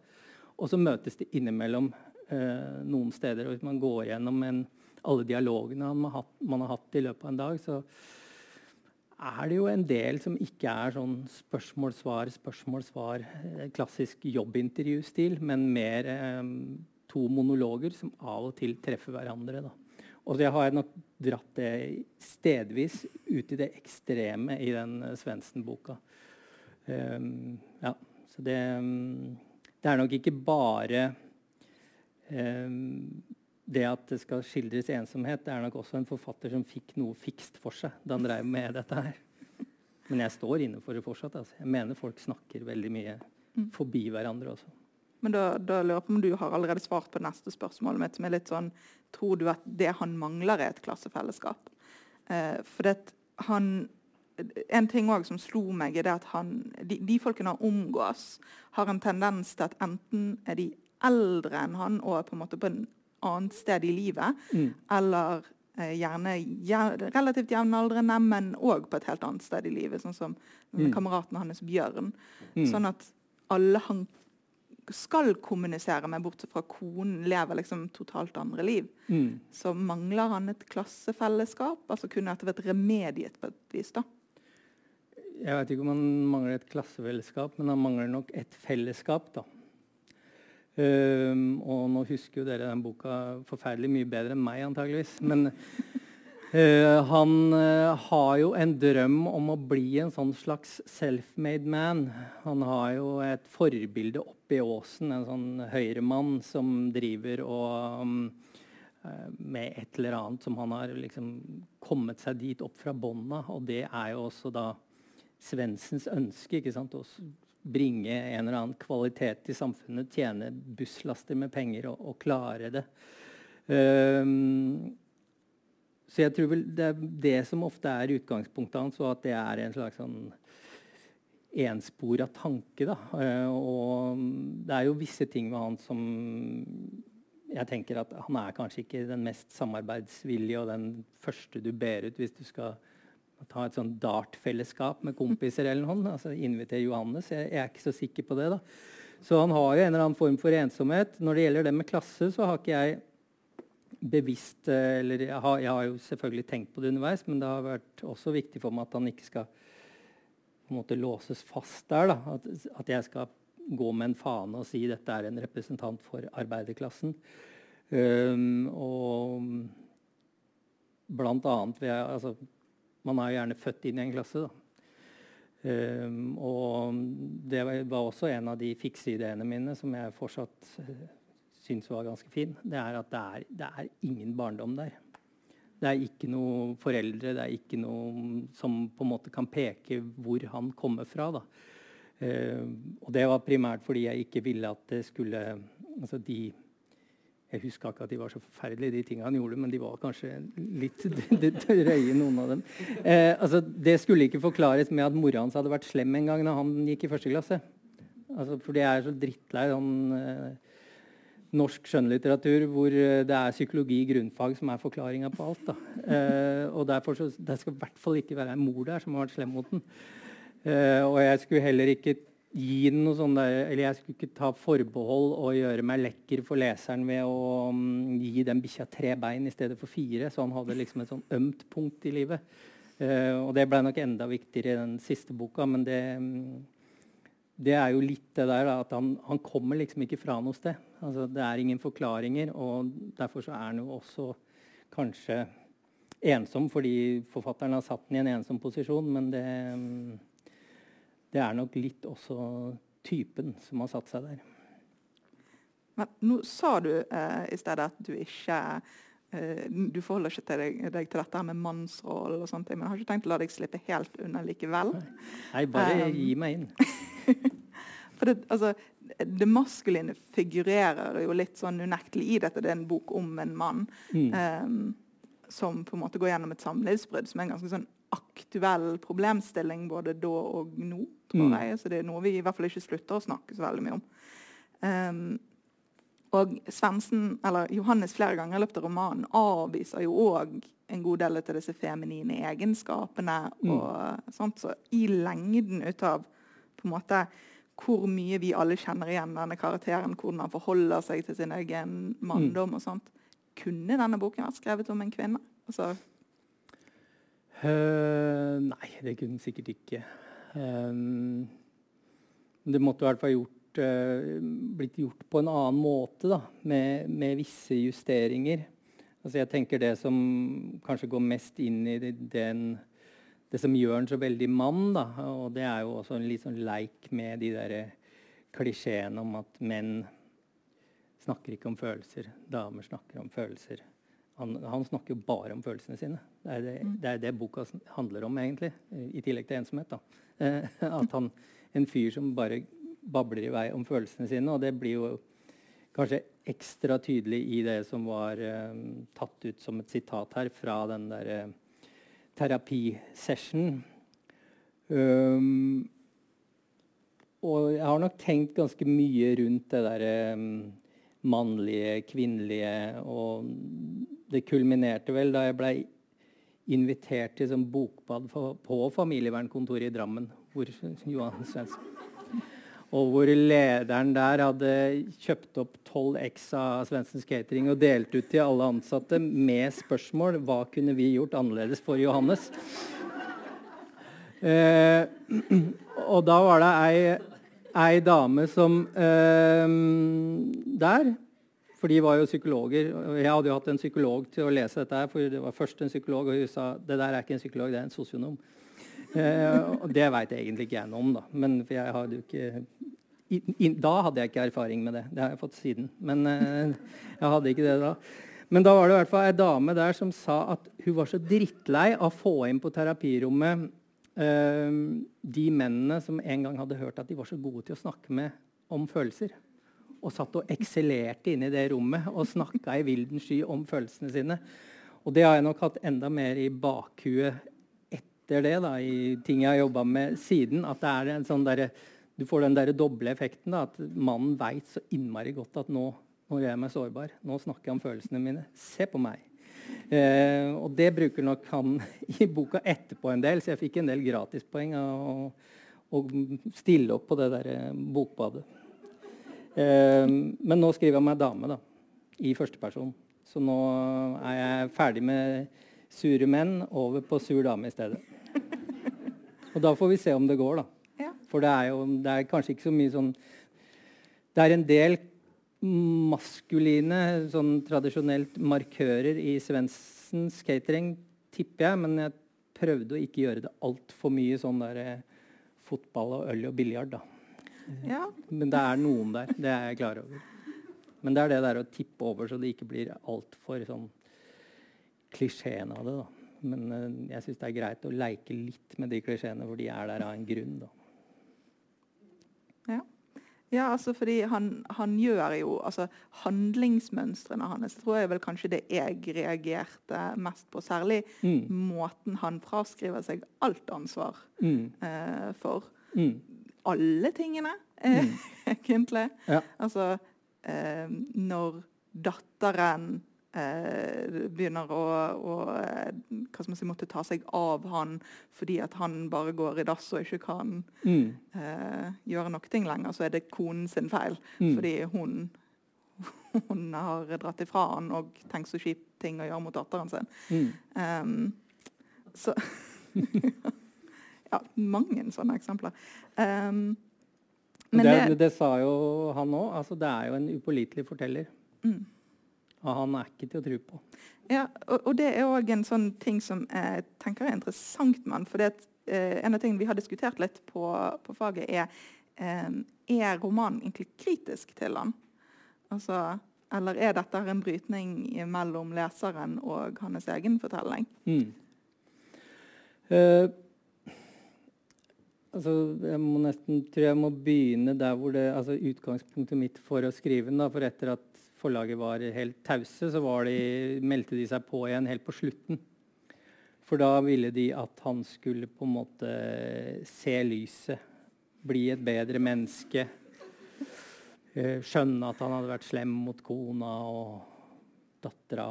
Og så møtes de innimellom eh, noen steder. og Hvis man går gjennom en, alle dialogene man har, hatt, man har, hatt, i løpet av en dag, så er det jo en del som ikke er sånn spørsmål-svar, spørsmål-svar, klassisk klassisk jobbintervjustil, men mer eh, to monologer som av og til treffer hverandre. da. Og så har jeg nok dratt det stedvis ut i det ekstreme i den uh, Svendsen-boka. Um, ja, så det um, det er nok ikke bare um, det at det skal skildres ensomhet. Det er nok også en forfatter som fikk noe fikst for seg da han drev med dette her. Men jeg står inne for det fortsatt. Altså. Jeg mener folk snakker veldig mye mm. forbi hverandre også. Men da, da lurer jeg på om du har allerede svart på neste spørsmål mitt, som er litt sånn Tror du at det han mangler, er et klassefellesskap? Eh, for det han en ting som slo meg, er at han, de, de, folkene han omgås, har en tendens til at enten er de eldre enn han og er på en måte på en annet sted i livet, mm. eller eh, gjerne ja, relativt jevnaldrende, men òg på et helt annet sted i livet, sånn som mm. kameraten hans Bjørn. Mm. Sånn at alle han skal kommunisere med, bortsett fra konen, lever liksom totalt andre liv. Mm. Så mangler han et klassefellesskap. altså Kunne dette vært remediet på et vis? da? Jeg vet ikke om han mangler et klassefellesskap, men han mangler nok et fellesskap. da. Um, og nå husker jo dere den boka forferdelig mye bedre enn meg, antageligvis. Men uh, han uh, har jo en drøm om å bli en sånn slags self-made man. Han har jo et forbilde oppe i åsen, en sånn høyremann som driver og um, med et eller annet som han har liksom kommet seg dit opp fra bånda. Og det er jo også da Svensens ønske ikke sant? å bringe en eller annen kvalitet til samfunnet, tjene busslaster med penger og, og klare det. Um, så jeg tror vel det er det som ofte er utgangspunktet hans, og at det er en slags sånn enspora tanke. Da. Uh, og det er jo visse ting med han som jeg tenker at han er kanskje ikke den mest samarbeidsvillige og den første du ber ut hvis du skal ta et sånn dartfellesskap med kompiser eller noe. altså Invitere Johannes. Jeg, jeg, er ikke så sikker på det. da. Så han har jo en eller annen form for ensomhet. Når det gjelder det med klasse, så har ikke jeg bevisst eh, eller jeg har, jeg har, jo selvfølgelig tenkt på det underveis, men det har vært også viktig for meg at han ikke skal på en måte låses fast der. da, At, at jeg skal gå med en fane og si dette er en representant for arbeiderklassen. Um, og blant annet ved, altså, man er jo gjerne født inn i en klasse. Um, og det var også en av de fikse ideene mine som jeg fortsatt uh, syns var ganske fin. Det er at det er, det er, ingen barndom der. Det er ikke noen foreldre, det er ikke noe som på en måte kan peke hvor han kommer fra. da. Eh, og det var primært fordi jeg ikke ville at det skulle altså de jeg huska ikke at de var så forferdelige, de tingene han gjorde, men de var kanskje litt drøye, noen av dem. Eh, altså, det skulle ikke forklares med at mora hans hadde vært slem en gang da han gikk i første klasse. Altså, for det er så drittlei sånn eh, norsk skjønnlitteratur hvor eh, det er psykologi i grunnfag som er forklaringa på alt. Eh, og derfor så, Det skal i hvert fall ikke være en mor der som har vært slem mot den. Eh, og jeg skulle heller ikke gi den noe sånn eller Jeg skulle ikke ta forbehold og gjøre meg lekker for leseren ved å um, gi den bikkja tre bein i stedet for fire, så han hadde liksom et sånn ømt punkt i livet. Eh, og Det ble nok enda viktigere i den siste boka, men det, um, det er jo litt det der da, at han, han, kommer liksom ikke fra noe sted. Altså, det er ingen forklaringer, og derfor så er han jo også kanskje ensom fordi forfatteren har satt den i en ensom posisjon, men det det er nok litt også typen som har satt seg der. Men nå sa du eh, i stedet at du ikke eh, du forholder ikke til deg, deg, til dette med mannsrollen og sånt, men jeg har ikke tenkt å la deg slippe helt unna likevel. Nei, bare um, gi meg inn. for det, altså, det maskuline figurerer jo litt sånn unektelig i dette. Det er en bok om en mann mm. um, som på en måte går gjennom et samlivsbrudd, som er en ganske sånn aktuell problemstilling både da og nå, tror mm. jeg. Så det er noe vi i hvert fall ikke slutter å snakke så veldig mye om. Um, og Svensen, eller Johannes flere ganger i løpet av romanen avviser jo òg en god del av disse feminine egenskapene. Mm. og sånt, Så i lengden ut av på en måte hvor mye vi alle kjenner igjen denne karakteren, hvordan han forholder seg til sin egen manndom mm. og sånt, kunne denne boken vært skrevet om en kvinne? Altså, uh, nei, det kunne den sikkert ikke. Um, det måtte i hvert fall gjort uh, blitt gjort på en annen måte, da, med, med, visse justeringer. Altså jeg tenker Det som kanskje går mest inn i den, det som gjør den så veldig mann, da, og det er jo også en litt sånn leik med de der klisjeene om at menn snakker ikke om følelser, damer snakker om følelser. Han, han snakker jo bare om følelsene sine. Det er det, mm. det er det, boka handler om, egentlig. I tillegg til ensomhet. da. Eh, at han, en fyr som bare babler i vei om følelsene sine. Og det blir jo kanskje ekstra tydelig i det som var uh, tatt ut som et sitat her fra den der uh, terapisession. Um, og jeg har nok tenkt ganske mye rundt det derre um, mannlige, kvinnelige Og det kulminerte vel da jeg blei invitert til sånn bokbad på familievernkontoret i Drammen, hvor Johan Svendsen og hvor lederen der hadde kjøpt opp 12 X av Svendsens Catering og delt ut til alle ansatte med spørsmål hva kunne vi gjort annerledes for Johannes. Eh, og da var det ei, ei dame som eh, Der For de var jo psykologer. Jeg hadde jo hatt en psykolog til å lese dette, her, for det var først en psykolog, og hun sa det der er ikke en psykolog, det er en sosionom. Eh, og det veit egentlig ikke jeg noe om, da. Men jeg hadde jo ikke i, i, Da hadde jeg ikke erfaring med det. Det har jeg fått siden. Men eh, jeg hadde ikke det da. Men da var det i hvert fall ei dame der som sa at hun var så drittlei av å få inn på terapirommet eh, de mennene som en gang hadde hørt at de var så gode til å snakke med om følelser. Og satt og eksellerte inne i det rommet og snakka i vilden sky om følelsene sine. Og det har jeg nok hatt enda mer i bakhuet etter det, da, i ting jeg har jobba med siden, at det er en sånn der, du får den der doble effekten. Da, at mannen veit så innmari godt at nå, nå gjør jeg meg sårbar. Nå snakker jeg om følelsene mine. Se på meg. Eh, og det bruker nok han i boka etterpå en del, så jeg fikk en del gratispoeng av å stille opp på det der eh, bokbadet. Eh, men nå skriver jeg meg dame, da. I førsteperson. Så nå er jeg ferdig med sure menn, over på sur dame i stedet. Og da får vi se om det går, da. Ja. For det er jo det er kanskje ikke så mye sånn Det er en del maskuline, sånn tradisjonelt markører i Svendsens catering, tipper jeg, men jeg prøvde å ikke gjøre det altfor mye sånn der eh, fotball og øl og biljard, da. Ja. Men det er noen der. Det er jeg klar over. Men det er det der å tippe over så det ikke blir altfor sånn klisjeen av det. da. Men uh, jeg syns det er greit å leke litt med de klisjeene, for de er der av en grunn. da. Ja. ja altså fordi han, han, gjør jo altså Handlingsmønstrene hans tror jeg vel kanskje det jeg reagerte mest på. Særlig mm. måten han fraskriver seg alt ansvar mm. uh, for. Mm. Alle tingene, uh, egentlig. Ja. Altså når datteren eh, begynner å, å eh, si, måtte ta seg av han fordi at han bare går i dass og ikke kan mm. eh, gjøre noe ting lenger, så er det konen sin feil. Mm. Fordi hun, hun har dratt ifra han og tenkt så kjip ting å gjøre mot datteren sin. Mm. Um, så Ja, mange sånne eksempler. Um, det, det, det, sa jo han òg. Altså, det er jo en upålitelig forteller. Mm. Og han er ikke til å tro på. Ja, og, og det er òg en sånn ting som jeg tenker er interessant med han. For det, eh, en av tingene vi har diskutert litt på, på faget, er eh, er romanen egentlig kritisk til han? Altså, eller er dette en brytning mellom leseren og hans egen fortelling? Mm. Eh, Altså, jeg må nesten tror jeg må begynne der hvor det altså Utgangspunktet mitt for å skrive den, da, for etter at forlaget var helt tause, så de, meldte de seg på igjen helt på slutten. For da ville de at han skulle på en måte se lyset, bli et bedre menneske. Eh, skjønne at han hadde vært slem mot kona og dattera.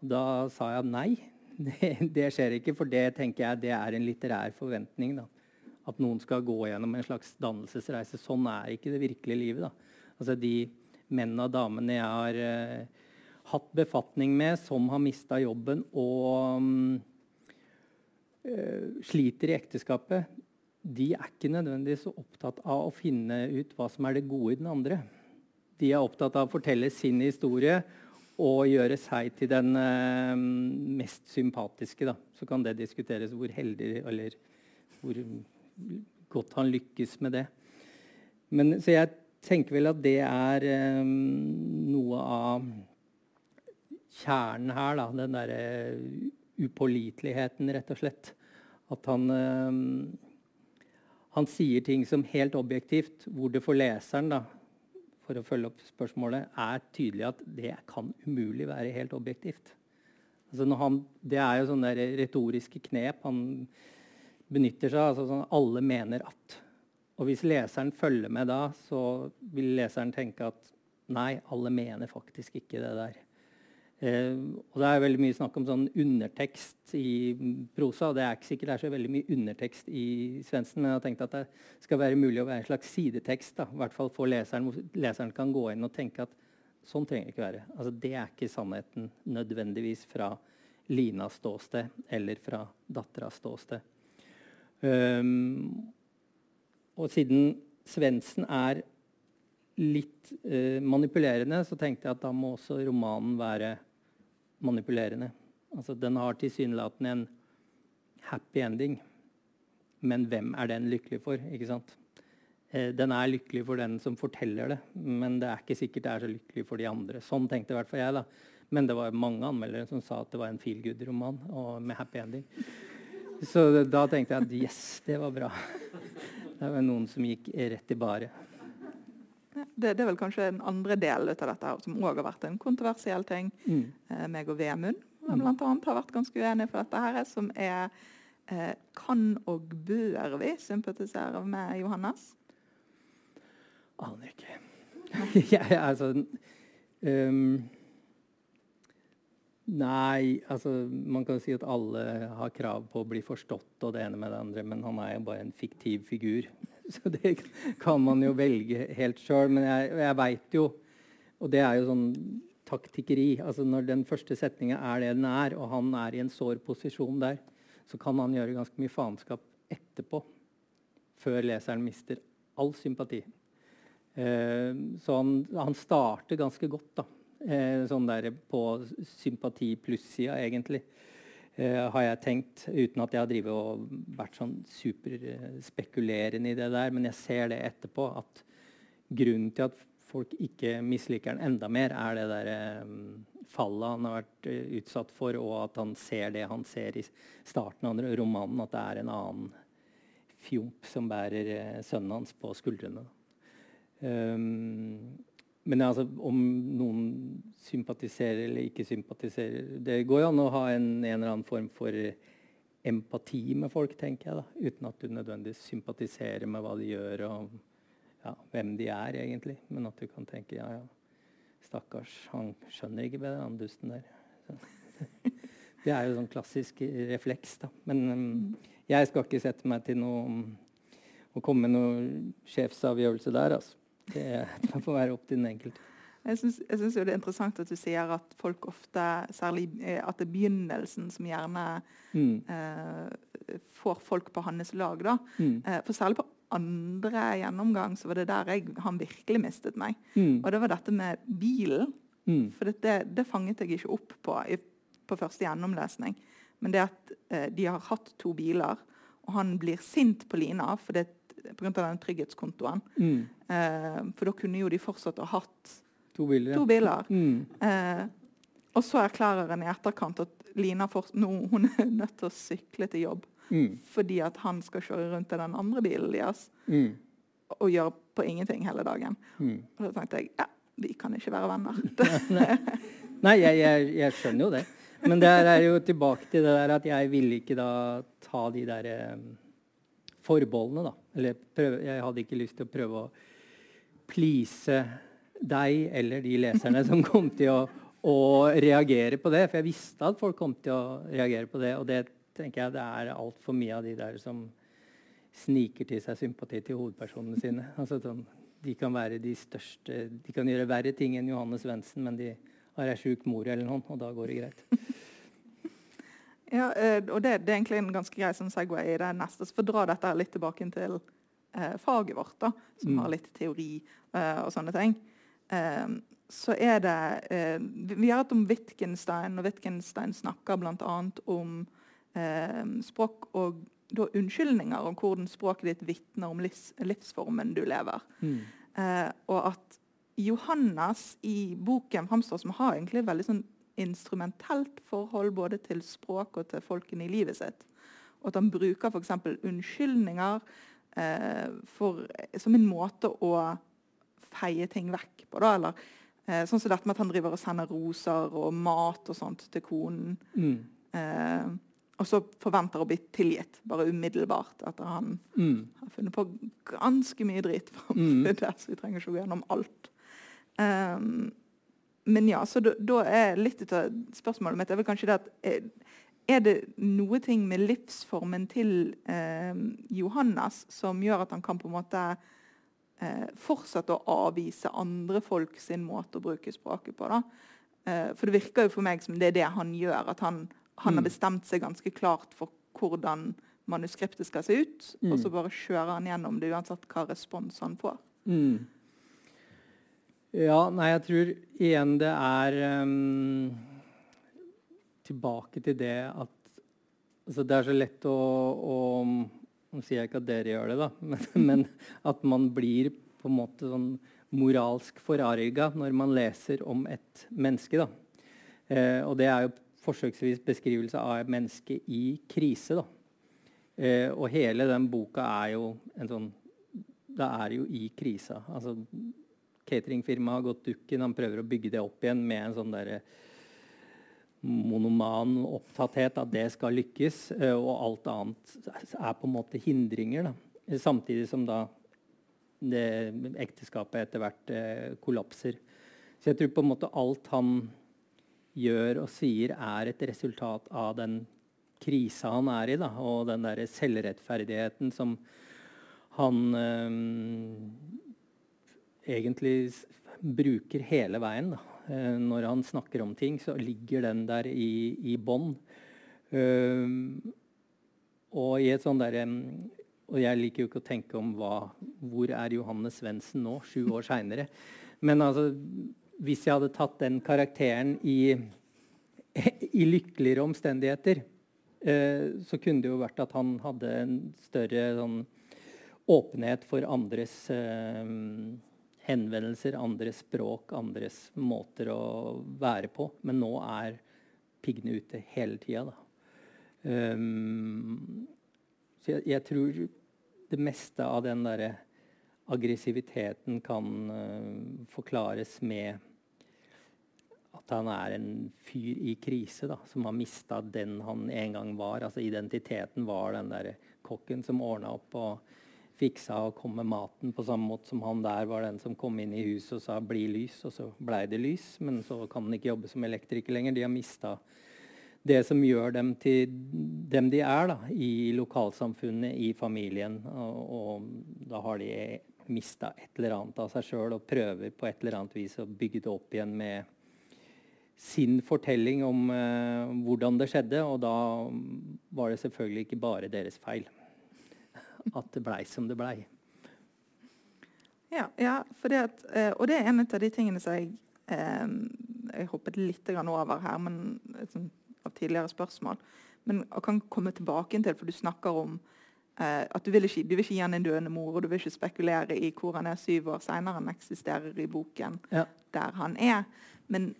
Da sa jeg nei, det, det, skjer ikke. For det tenker jeg det er en litterær forventning. da at noen skal gå gjennom en slags dannelsesreise. Sånn er ikke det virkelige livet. Altså De mennene og damene jeg har uh, hatt befatning med, som har mista jobben og um, sliter i ekteskapet, de er ikke nødvendigvis så opptatt av å finne ut hva som er det gode i den andre. De er opptatt av å fortelle sin historie og gjøre seg til den uh, mest sympatiske. Da. Så kan det diskuteres hvor heldig eller hvor godt han lykkes med det. Men, så jeg tenker vel at det er um, noe av kjernen her. Da, den derre upåliteligheten, rett og slett. At han, um, han sier ting som helt objektivt, hvor det for leseren da, for å følge opp spørsmålet, er tydelig at det kan umulig være helt objektivt. Altså han, det er jo sånne retoriske knep. Han benytter seg altså sånn alle mener at. Og hvis leseren følger med da, så vil leseren tenke at nei, alle mener faktisk ikke det der. Eh, og Det er veldig mye snakk om sånn undertekst i prosa. og Det er ikke sikkert det er så veldig mye undertekst i Svendsen, men jeg har tenkt at det skal være mulig å være en slags sidetekst. da, i hvert fall for leseren, leseren kan gå inn og tenke at sånn trenger det ikke være. Altså, Det er ikke sannheten nødvendigvis fra Linas ståsted eller fra datteras ståsted. Um, og siden Svendsen er litt uh, manipulerende, så tenkte jeg at da må også romanen være manipulerende. Altså, den har tilsynelatende en happy ending. Men hvem er den lykkelig for? ikke sant? Eh, den er lykkelig for den som forteller det, men det er ikke sikkert det er så lykkelig for de andre. Sånn tenkte i hvert fall jeg. da. Men det var mange anmeldere som sa at det var en feel good-roman med happy ending. Så da tenkte jeg at yes, det var bra. Det var noen som gikk rett i bare. Det, det, er vel kanskje en andre del av dette her, som òg har vært en kontroversiell ting. Mm. Eh, meg og Vemund mm. blant annet, har vært ganske uenige for dette her, som er eh, Kan og bør vi sympatisere med Johannes? Aner ikke. jeg, altså um, Nei, altså man kan si at alle har krav på å bli forstått og det ene med det andre, men han er jo bare en fiktiv figur. Så det kan man jo velge helt sjøl. Men jeg, jeg veit jo, og det er jo sånn taktikkeri altså Når den første setninga er det den er, og han er i en sår posisjon der, så kan han gjøre ganske mye faenskap etterpå, før leseren mister all sympati. Uh, så han, han starter ganske godt, da. Eh, sånn der på sympati pluss-sida, egentlig. Eh, har jeg tenkt, uten at jeg har vært sånn superspekulerende i det der. Men jeg ser det etterpå, at grunnen til at folk ikke misliker den enda mer, er det der um, fallet han har vært uh, utsatt for, og at han ser det han ser i starten av romanen, at det er en annen fjomp som bærer uh, sønnen hans på skuldrene. Um, men altså, om noen sympatiserer eller ikke sympatiserer Det går jo an å ha en, en, eller annen form for empati med folk, tenker jeg. da, Uten at du nødvendigvis sympatiserer med hva de gjør, og ja, hvem de er, egentlig. Men at du kan tenke ja, ja, stakkars, han skjønner ikke bedre, han dusten der. Det er jo sånn klassisk refleks, da. Men um, jeg skal ikke sette meg til noe å komme med noen sjefsavgjørelse der, altså. Det, det får være opp til den enkelte. Jeg syns, det er interessant at du sier at folk ofte, særlig eh, at det er begynnelsen som gjerne mm. eh, får folk på hans lag. da. Mm. Eh, for særlig på andre gjennomgang så var det der jeg, han virkelig mistet meg. Mm. Og det var dette med bilen. Mm. For det, det, fanget jeg ikke opp på i, på første gjennomlesning. Men det at eh, de har hatt to biler, og han blir sint på Lina for det pga. den trygghetskontoen. Mm. Eh, for da kunne jo de fortsatt ha hatt to biler. To biler. Mm. Eh, og så erklærer en i etterkant at Lina for, nå, hun er nødt til å sykle til jobb. mm. fordi at han skal kjøre rundt i den andre bilen deres mm. og gjøre på ingenting hele dagen. Mm. Og da tenkte jeg ja, vi kan ikke være venner. Nei, jeg, jeg, jeg, skjønner jo det. Men det er jo tilbake til det der at jeg ville ikke da ta de der um, forbeholdene, da. Eller prøve, jeg hadde ikke lyst til å prøve å please deg eller de leserne som kom til å, å, reagere på det. For jeg visste at folk kom til å reagere på det. Og det tenker jeg det er altfor mye av de der som sniker til seg sympati til hovedpersonene sine. Altså, sånn, de kan være de største De kan gjøre verre ting enn Johannes Svendsen, men de har ei sjuk mor eller noe, og da går det greit. Ja, eh, og det, det, er egentlig en ganske grei sånn segway i det neste. Så for å dra dette litt tilbake til eh, faget vårt, da, som mm. har litt teori eh, og sånne ting. Eh, så er det eh, Vi har hatt om Wittgenstein, og Wittgenstein snakker bl.a. om eh, språk og da, unnskyldninger om hvordan språket ditt vitner om livs, livsformen du lever. Mm. Eh, og at Johannes i boken framstår som har egentlig veldig sånn instrumentelt forhold både til språk og til folkene i livet sitt. Og at han bruker f.eks. unnskyldninger eh, for, som en måte å feie ting vekk på. Da, eller eh, sånn som dette med at han driver og sender roser og mat og sånt til konen. Mm. Eh, og så forventer å bli tilgitt bare umiddelbart etter han mm. har funnet på ganske mye drit. Mm. det, så vi trenger ikke å gå gjennom alt. Um, men ja, så da er litt av spørsmålet mitt er vel kanskje det at er, eh, er det noe ting med livsformen til eh, Johannes som gjør at han kan på en måte eh, fortsette å avvise andre folk sin måte å bruke språket på. da? Eh, for det virker jo for meg som det er det han gjør. At han, han mm. har bestemt seg ganske klart for hvordan manuskriptet skal se ut. Mm. Og så bare kjører han gjennom det uansett hva respons han får. Mm. Ja, nei, jeg tror igjen det er um, Tilbake til det at altså Det er så lett å, å Nå sier jeg ikke at dere gjør det, da, men, men at man blir på en måte sånn moralsk forarga når man leser om et menneske. da. Eh, og det er jo forsøksvis beskrivelse av et menneske i krise. da. Eh, og hele den boka er jo en sånn Det er jo i krisa. Altså, cateringfirmaet har gått dukken. Han prøver å bygge det opp igjen med en sånn der monoman opptatthet at det skal lykkes. Eh, og alt annet er på en måte hindringer. Da. Samtidig som da det ekteskapet etter hvert eh, kollapser. Så jeg tror på en måte alt han gjør og sier, er et resultat av den krisa han er i, da, og den der selvrettferdigheten som han eh, egentlig bruker hele veien. Da. Eh, når han snakker om ting, så ligger den der i, i bånn. Uh, og i et sånn derre Og jeg liker jo ikke å tenke om hva, hvor er Johannes Svendsen nå, sju år seinere. Men altså, hvis jeg hadde tatt den karakteren i, i lykkeligere omstendigheter, uh, så kunne det jo vært at han hadde en større sånn, åpenhet for andres uh, henvendelser, andres språk, andres måter å være på. Men nå er piggene ute hele tida, da. Um, så jeg, jeg, tror det meste av den derre aggressiviteten kan uh, forklares med at han er en fyr i krise, da, som har mista den han en gang var. Altså Identiteten var den der kokken som ordna opp og fiksa og kom med maten på samme måte som han der var den som kom inn i huset og sa 'bli lys', og så blei det lys. Men så kan han ikke jobbe som elektriker lenger. De har mista det som gjør dem til dem de er da, i lokalsamfunnet, i familien. Og, og da har de mista et eller annet av seg sjøl og prøver på et eller annet vis å bygge det opp igjen med sin fortelling om uh, hvordan det skjedde. Og da var det selvfølgelig ikke bare deres feil at det blei som det blei. Ja, ja det at, eh, og det er en av de tingene som jeg eh, Jeg hoppet litt over her men, sånn, av tidligere spørsmål. Men jeg kan komme tilbake til, for du snakker om eh, at du vil, ikke, du vil ikke gi han en døende mor, og du vil ikke spekulere i hvor han er syv år seinere. Han eksisterer i boken ja. der han er. Men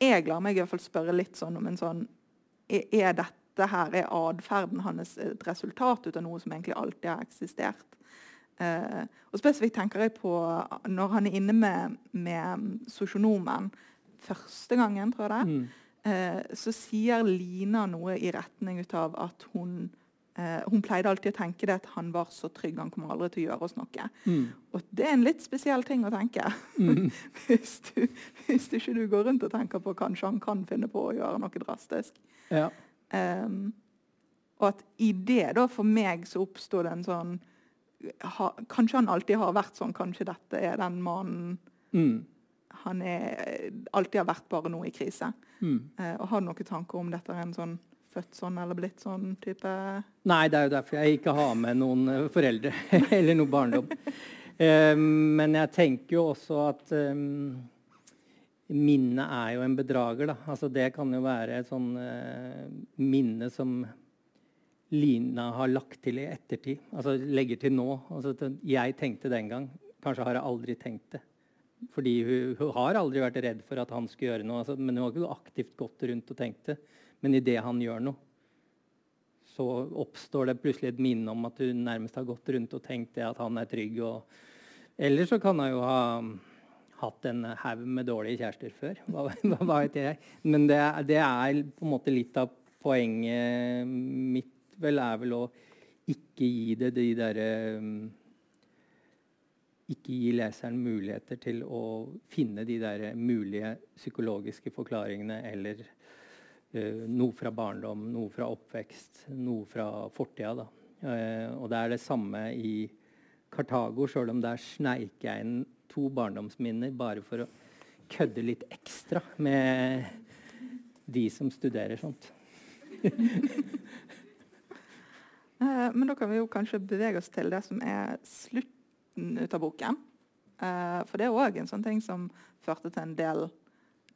jeg lar meg i hvert fall spørre litt sånn om en sånn Er, er dette dette her er atferden hans et resultat ut av noe som egentlig alltid har eksistert. Eh, og Spesifikt tenker jeg på når han er inne med, med sosionomen første gangen, tror jeg det. Mm. Eh, så sier Lina noe i retning av at hun eh, hun pleide alltid å tenke det at han var så trygg, han kommer aldri til å gjøre oss noe. Mm. Og det er en litt spesiell ting å tenke. Mm. hvis, du, hvis ikke du går rundt og tenker på kanskje han kan finne på å gjøre noe drastisk. Ja. Um, og at i det, da, for meg, så oppsto det en sånn ha, Kanskje han alltid har vært sånn, kanskje dette er den mannen mm. Han er, alltid har vært bare nå i krise. Mm. Uh, og Har du noen tanker om dette er en sånn født sånn eller blitt sånn type Nei, det er jo derfor jeg ikke har med noen eh, foreldre eller noe barndom. um, men jeg tenker jo også at um, minnet er jo en bedrager. Da. Altså, det kan jo være et sånn uh, minne som Lina har lagt til i ettertid. Altså legger til nå. Altså, jeg tenkte den gang. Kanskje har jeg aldri tenkt det. Fordi hun, hun har aldri vært redd for at han skulle gjøre noe. Altså, men hun har ikke aktivt gått rundt og tenkt det. Men idet han gjør noe, så oppstår det plutselig et minne om at hun nærmest har gått rundt og tenkt det, at han er trygg. Og... Eller så kan hun jo ha hatt en haug med dårlige kjærester før. Hva, hva vet jeg. Men det, det er på en måte litt av poenget mitt vel, er vel å ikke gi det de derre um, Ikke gi leseren muligheter til å finne de der mulige psykologiske forklaringene eller uh, noe fra barndom, noe fra oppvekst, noe fra fortida. Uh, og det er det samme i Kartago, sjøl om der inn to barndomsminner bare for å kødde litt ekstra med de som studerer sånt. Eh, men da kan vi jo kanskje bevege oss til det som er slutten ut av boken. Eh, for det er òg en sånn ting som førte til en del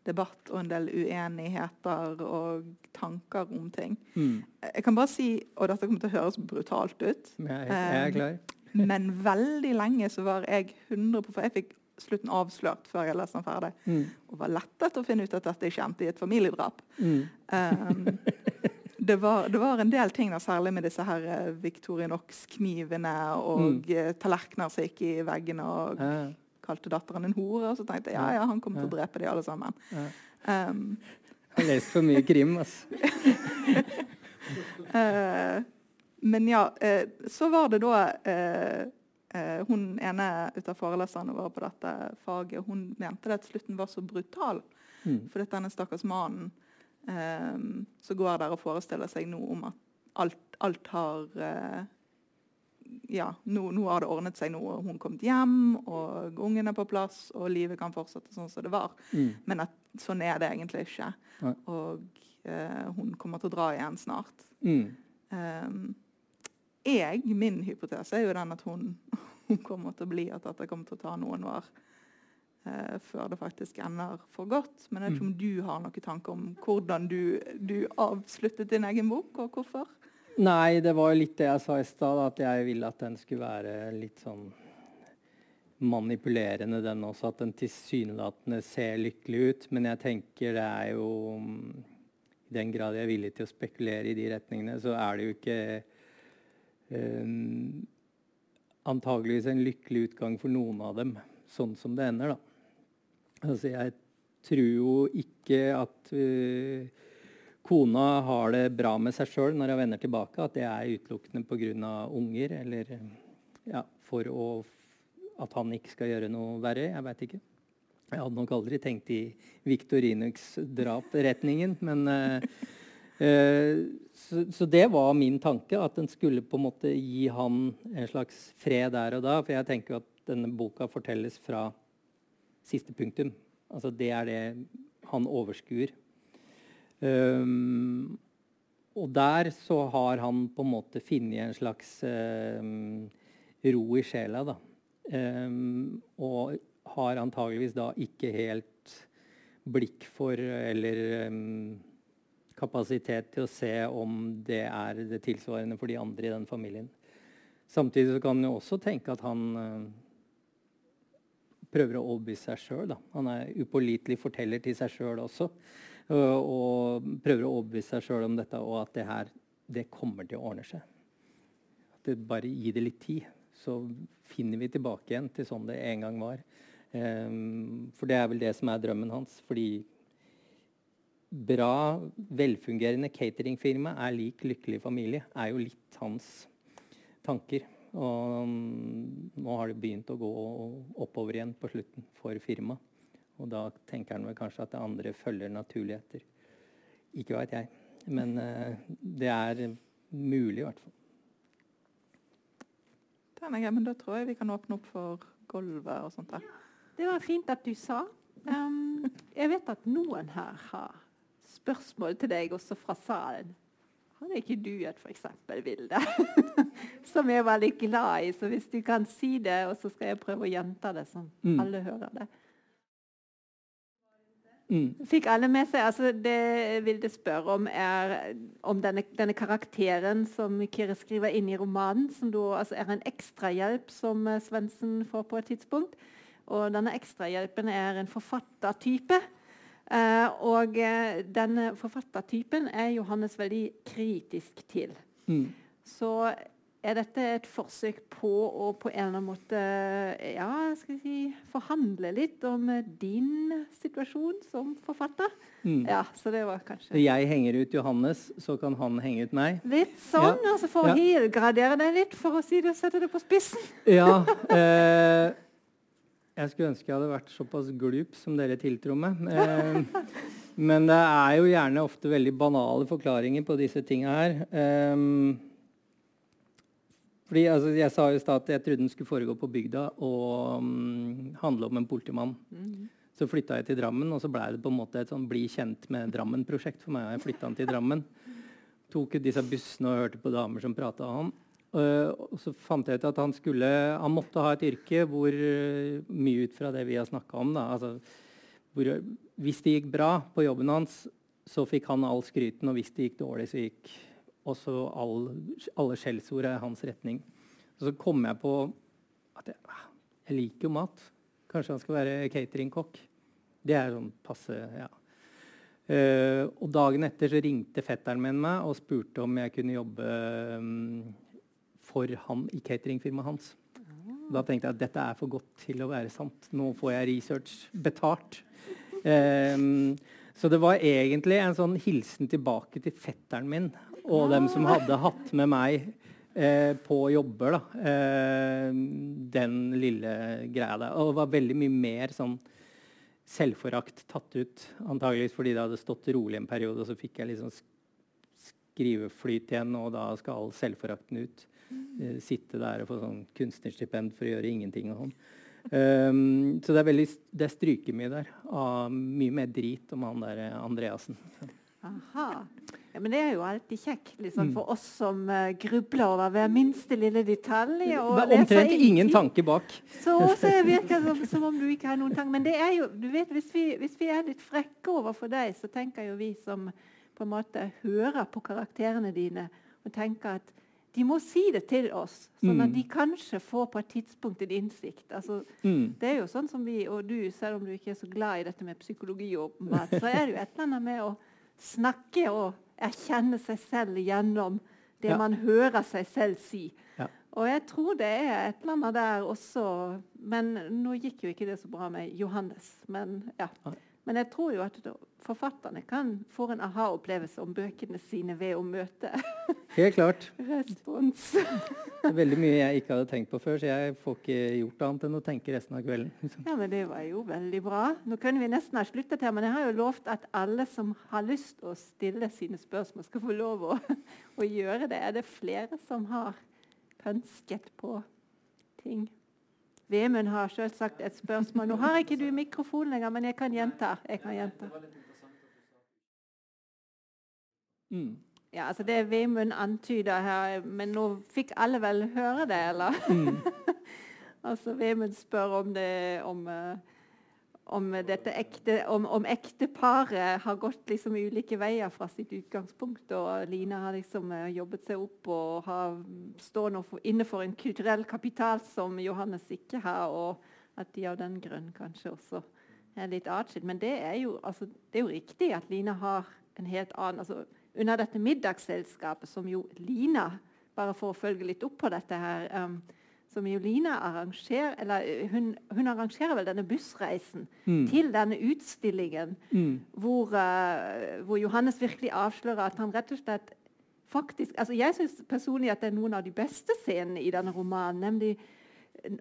debatt og en del uenigheter og tanker om ting. Mm. Jeg kan bare si, og dette kommer til å høres brutalt ut Jeg, jeg er klar. Men veldig lenge så var jeg 100 For jeg fikk slutten avslørt før jeg leste den ferdig. Mm. Og var lettet å finne ut at dette ikke endte i et familiedrap. Mm. Um, det var, det var, en del ting, da, særlig med disse her uh, Victorinox-knivene og mm. uh, tallerkener som gikk i veggene og ja. kalte datteren en hore. Og så tenkte jeg ja, ja, han kommer til å drepe de alle sammen. Ja. Um, jeg har lest for mye krim, altså. uh, men ja, så var det da hun ene ut av foreleserne våre på dette faget hun mente det at slutten var så brutal. Mm. For denne stakkars mannen Um, så går der og forestiller seg noe om at alt, alt har uh, Ja, nå, nå, har det ordnet seg, nå har hun kommet hjem, og ungen er på plass, og livet kan fortsette sånn som det var. Mm. Men at sånn er det egentlig ikke. Nei. Og uh, hun kommer til å dra igjen snart. Mm. Um, jeg, min hypotese er jo den at hun, hun kommer til å bli at dette kommer til å ta noen år eh, før det faktisk ender for godt. Men jeg vet ikke om mm. du har noen tanker om hvordan du, du avsluttet din egen bok, og hvorfor? Nei, det var jo litt det jeg sa i stad, at jeg ville at den skulle være litt sånn manipulerende, den også. At den tilsynelatende ser lykkelig ut. Men jeg tenker det er jo I den grad jeg er villig til å spekulere i de retningene, så er det jo ikke antageligvis en lykkelig utgang for noen av dem, sånn som det ender. da. Altså, jeg tror jo ikke at uh, kona har det bra med seg sjøl når hun vender tilbake. At det er utelukkende pga. unger, eller ja, for å, at han ikke skal gjøre noe verre. Jeg veit ikke. Jeg hadde nok aldri tenkt i Victorinux drap-retningen, men uh, så, så, det var min tanke, at den skulle på en måte gi han en slags fred der og da. For jeg tenker at denne boka fortelles fra siste punktum. Altså det er det han overskuer. Um, og der så har han på en måte funnet en slags um, ro i sjela, da. Um, og har antageligvis da ikke helt blikk for eller kapasitet til å se om det er det tilsvarende for de andre i den familien. Samtidig kan jo også tenke at han prøver å overbevise seg sjøl. Han er upålitelig forteller til seg sjøl også. og prøver å overbevise seg sjøl om dette, og at det her det kommer til å ordne seg. At det bare gi det litt tid, så finner vi tilbake igjen til sånn det en gang var. Um, for det er vel det som er drømmen hans. Fordi bra, velfungerende cateringfirma er lik lykkelig familie. er jo litt hans tanker. Og um, nå har det begynt å gå oppover igjen på slutten for firmaet. Og da tenker han vel kanskje at det andre følger naturlig etter. Ikke veit jeg. Men uh, det er mulig, i hvert fall. Men da tror jeg vi kan åpne opp for gulvet og sånt. der. Det var fint at du sa. Um, jeg vet at noen her har spørsmål til deg også fra salen. Hadde ikke du et f.eks. bilde som jeg var litt glad i? Så hvis du kan si det, og så skal jeg prøve å gjenta det, så mm. alle hører det. Mm. Fikk alle med seg altså Det Vilde spør om, er om denne, denne, karakteren som Kyrre skriver inn i romanen, som da, altså er en ekstrahjelp som uh, Svendsen får på et tidspunkt. Og denne ekstrahjelpen er en forfattertype. Uh, og uh, denne forfattertypen er Johannes veldig kritisk til. Mm. Så er dette et forsøk på å på en eller annen måte ja, skal si, forhandle litt om din situasjon som forfatter? Mm. Ja, så det var kanskje... Jeg henger ut Johannes, så kan han henge ut meg? Litt sånn, ja. altså for ja. å helgradere deg litt, for å si det, sette det på spissen. ja, eh, jeg skulle ønske jeg hadde vært såpass glup som dere tiltror meg. Eh, men det er jo gjerne ofte veldig banale forklaringer på disse tinga her. Eh, fordi altså, Jeg sa i stad at jeg trodde den skulle foregå på bygda og um, handle om en politimann. Mm. Så flytta jeg til Drammen, og så blei det på en måte et sånn bli kjent med Drammen-prosjekt for meg. Jeg flytta til Drammen. Tok ut disse bussene og hørte på damer som prata om han. Uh, og så fant jeg ut at han skulle Han måtte ha et yrke hvor uh, mye ut fra det vi har snakka om, da, altså, hvor, Hvis det gikk bra på jobben hans, så fikk han all skryten, og hvis det gikk dårlig, så gikk også all, alle skjellsord er hans retning. Og så kom jeg på at jeg, ah, jeg liker jo mat. Kanskje han skal være cateringkokk. Det er sånn passe ja. Uh, og dagen etter så ringte fetteren min meg og spurte om jeg kunne jobbe um, for han i cateringfirmaet hans. Da tenkte jeg at dette er for godt til å være sant. Nå får jeg research betalt. Um, så det var egentlig en sånn hilsen tilbake til fetteren min og dem som hadde hatt med meg eh, på jobber. Da. Eh, den lille greia der. Og det var veldig mye mer sånn selvforakt tatt ut. Antageligvis fordi det hadde stått rolig en periode, og så fikk jeg liksom skriveflyt igjen, og da skal all selvforakten ut. Eh, sitte der og få sånn kunstnerstipend for å gjøre ingenting. og sånn. Um, så det er, veldig, det er strykemye der. Av mye mer drit om han der Andreassen. Aha. Ja, men det er jo alltid kjekt liksom, mm. for oss som uh, grubler over hver minste lille detalj. Og Omtrent ingen tanke bak. Så, så virker det som, som, om du ikke har noen tanke. Men det er jo, du vet, hvis vi, hvis vi er litt frekke overfor deg, så tenker jo vi som på en måte hører på karakterene dine, og tenker at de må si det til oss, sånn at mm. de kanskje får på et tidspunkt en innsikt. Altså, mm. Det er jo sånn som vi, og du, selv om du ikke er så glad i dette med psykologi, og mat, så er det jo et eller annet med å snakke og erkjenne seg selv gjennom det ja. man hører seg selv si. Ja. Og jeg tror det er et eller annet der også Men nå gikk jo ikke det så bra med Johannes. Men, ja. men jeg tror jo at forfatterne kan få en aha-opplevelse om bøkene sine ved å møte Helt klart. respons. det er veldig mye jeg ikke hadde tenkt på før, så jeg får ikke gjort annet enn å tenke resten av kvelden. ja, men Det var jo veldig bra. Nå kunne vi nesten ha sluttet her, men jeg har jo lovt at alle som har lyst til å stille sine spørsmål, skal få lov å, å gjøre det. Er det flere som har pønsket på ting? Vemund har selvsagt et spørsmål. Nå har ikke du mikrofon lenger, men jeg kan gjenta. Jeg kan gjenta. Mm. Ja, altså Det Vemund antyder her, men nå fikk alle vel høre det, eller? Mm. altså Vemund spør om det om, eh, om dette ekte, om, om ekteparet har gått liksom ulike veier fra sitt utgangspunkt. Og Line har liksom eh, jobbet seg opp og har, står nå for en kulturell kapital som Johannes ikke har. Og at de av den grunn kanskje også er litt atskilt. Men det er, jo, altså, det er jo riktig at Lina har en helt annen altså, Under dette middagsselskapet, som jo Lina Bare for å følge litt opp på dette her um, som jo Lina arrangerer eller eh, hun, hun arrangerer vel denne bussreisen mm. til denne utstillingen, mm. hvor, uh, hvor, Johannes virkelig avslører at han rett og slett faktisk altså Jeg syns personlig at det er noen av de beste scenene i denne romanen. nemlig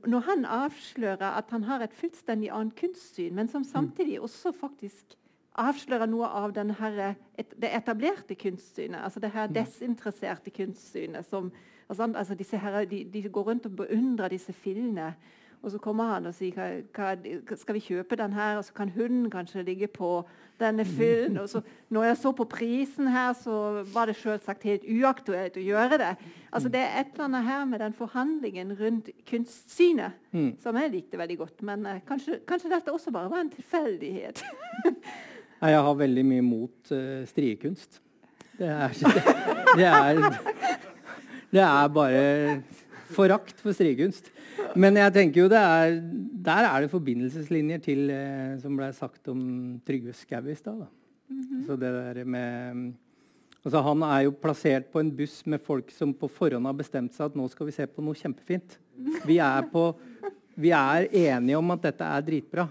når han avslører at han har et fullstendig annet kunstsyn, men som mm. samtidig også faktisk avslører noe av her, et, det etablerte kunstsynet. altså Det her mm. desinteresserte kunstsynet. som altså, altså her, de, de, går rundt og beundrer disse fillene. Og så kommer han og sier hva, hva, skal vi kjøpe den her, og så kan hunden kanskje ligge på denne fyllen. Og så, når jeg så på prisen her, så var det selvsagt helt uaktuelt å gjøre det. Altså Det er et eller annet her med den forhandlingen rundt kunstsynet mm. som jeg likte veldig godt. Men uh, kanskje, kanskje, dette også bare var en tilfeldighet. Nei, jeg har veldig mye mot uh, striekunst. Det er, det, er, det er bare forakt for striekunst. Men jeg tenker jo det er, der er det forbindelseslinjer til uh, som ble sagt om Trygve Skau i stad. Mm -hmm. Så det der med altså Han er jo plassert på en buss med folk som på forhånd har bestemt seg at nå skal vi se på noe kjempefint. Vi er, på, vi er enige om at dette er dritbra.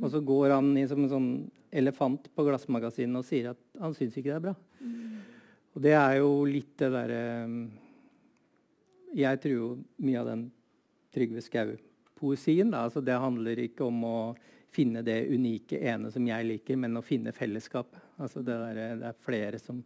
-hmm. Og så går han i som en sånn elefant på glassmagasinet og sier at han syns ikke det er bra. Mm. Og det er jo litt det derre Jeg tror jo mye av den Trygve Skau-poesien. Altså, det handler ikke om å finne det unike ene som jeg liker, men å finne fellesskap. Altså, det, der, det, er flere som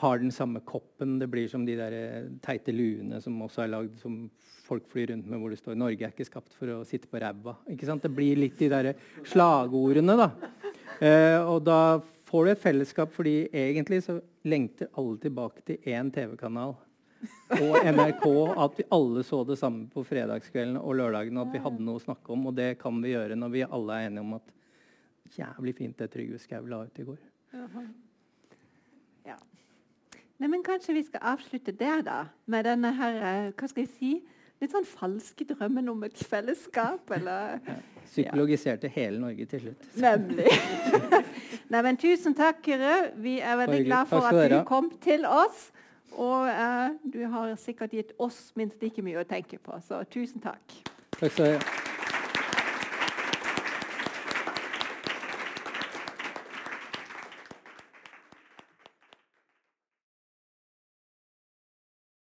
har den samme koppen. Det blir som de der teite luene som også er lagd som folk flyr rundt med, hvor det står 'Norge er ikke skapt for å sitte på ræva'. Det blir litt de der slagordene, da. Eh, og da får du et fellesskap, fordi egentlig så lengter alle tilbake til én TV-kanal og NRK at vi alle så det samme på fredagskvelden og lørdagene. At vi hadde noe å snakke om. Og det kan vi gjøre når vi alle er enige om at jævlig fint det Trygve Skau la ut i går. Ja. Nei, men kanskje vi skal avslutte der, da. Med denne her, eh, hva skal jeg si, litt sånn falske drømmen om et fellesskap, eller. Psykologiserte ja. hele Norge til slutt. Nemlig. Nei, men tusen takk, Kyrre. Vi er veldig glad for at du kom til oss. Og eh, du har sikkert gitt oss minst like mye å tenke på, så tusen takk. Takk skal du ha.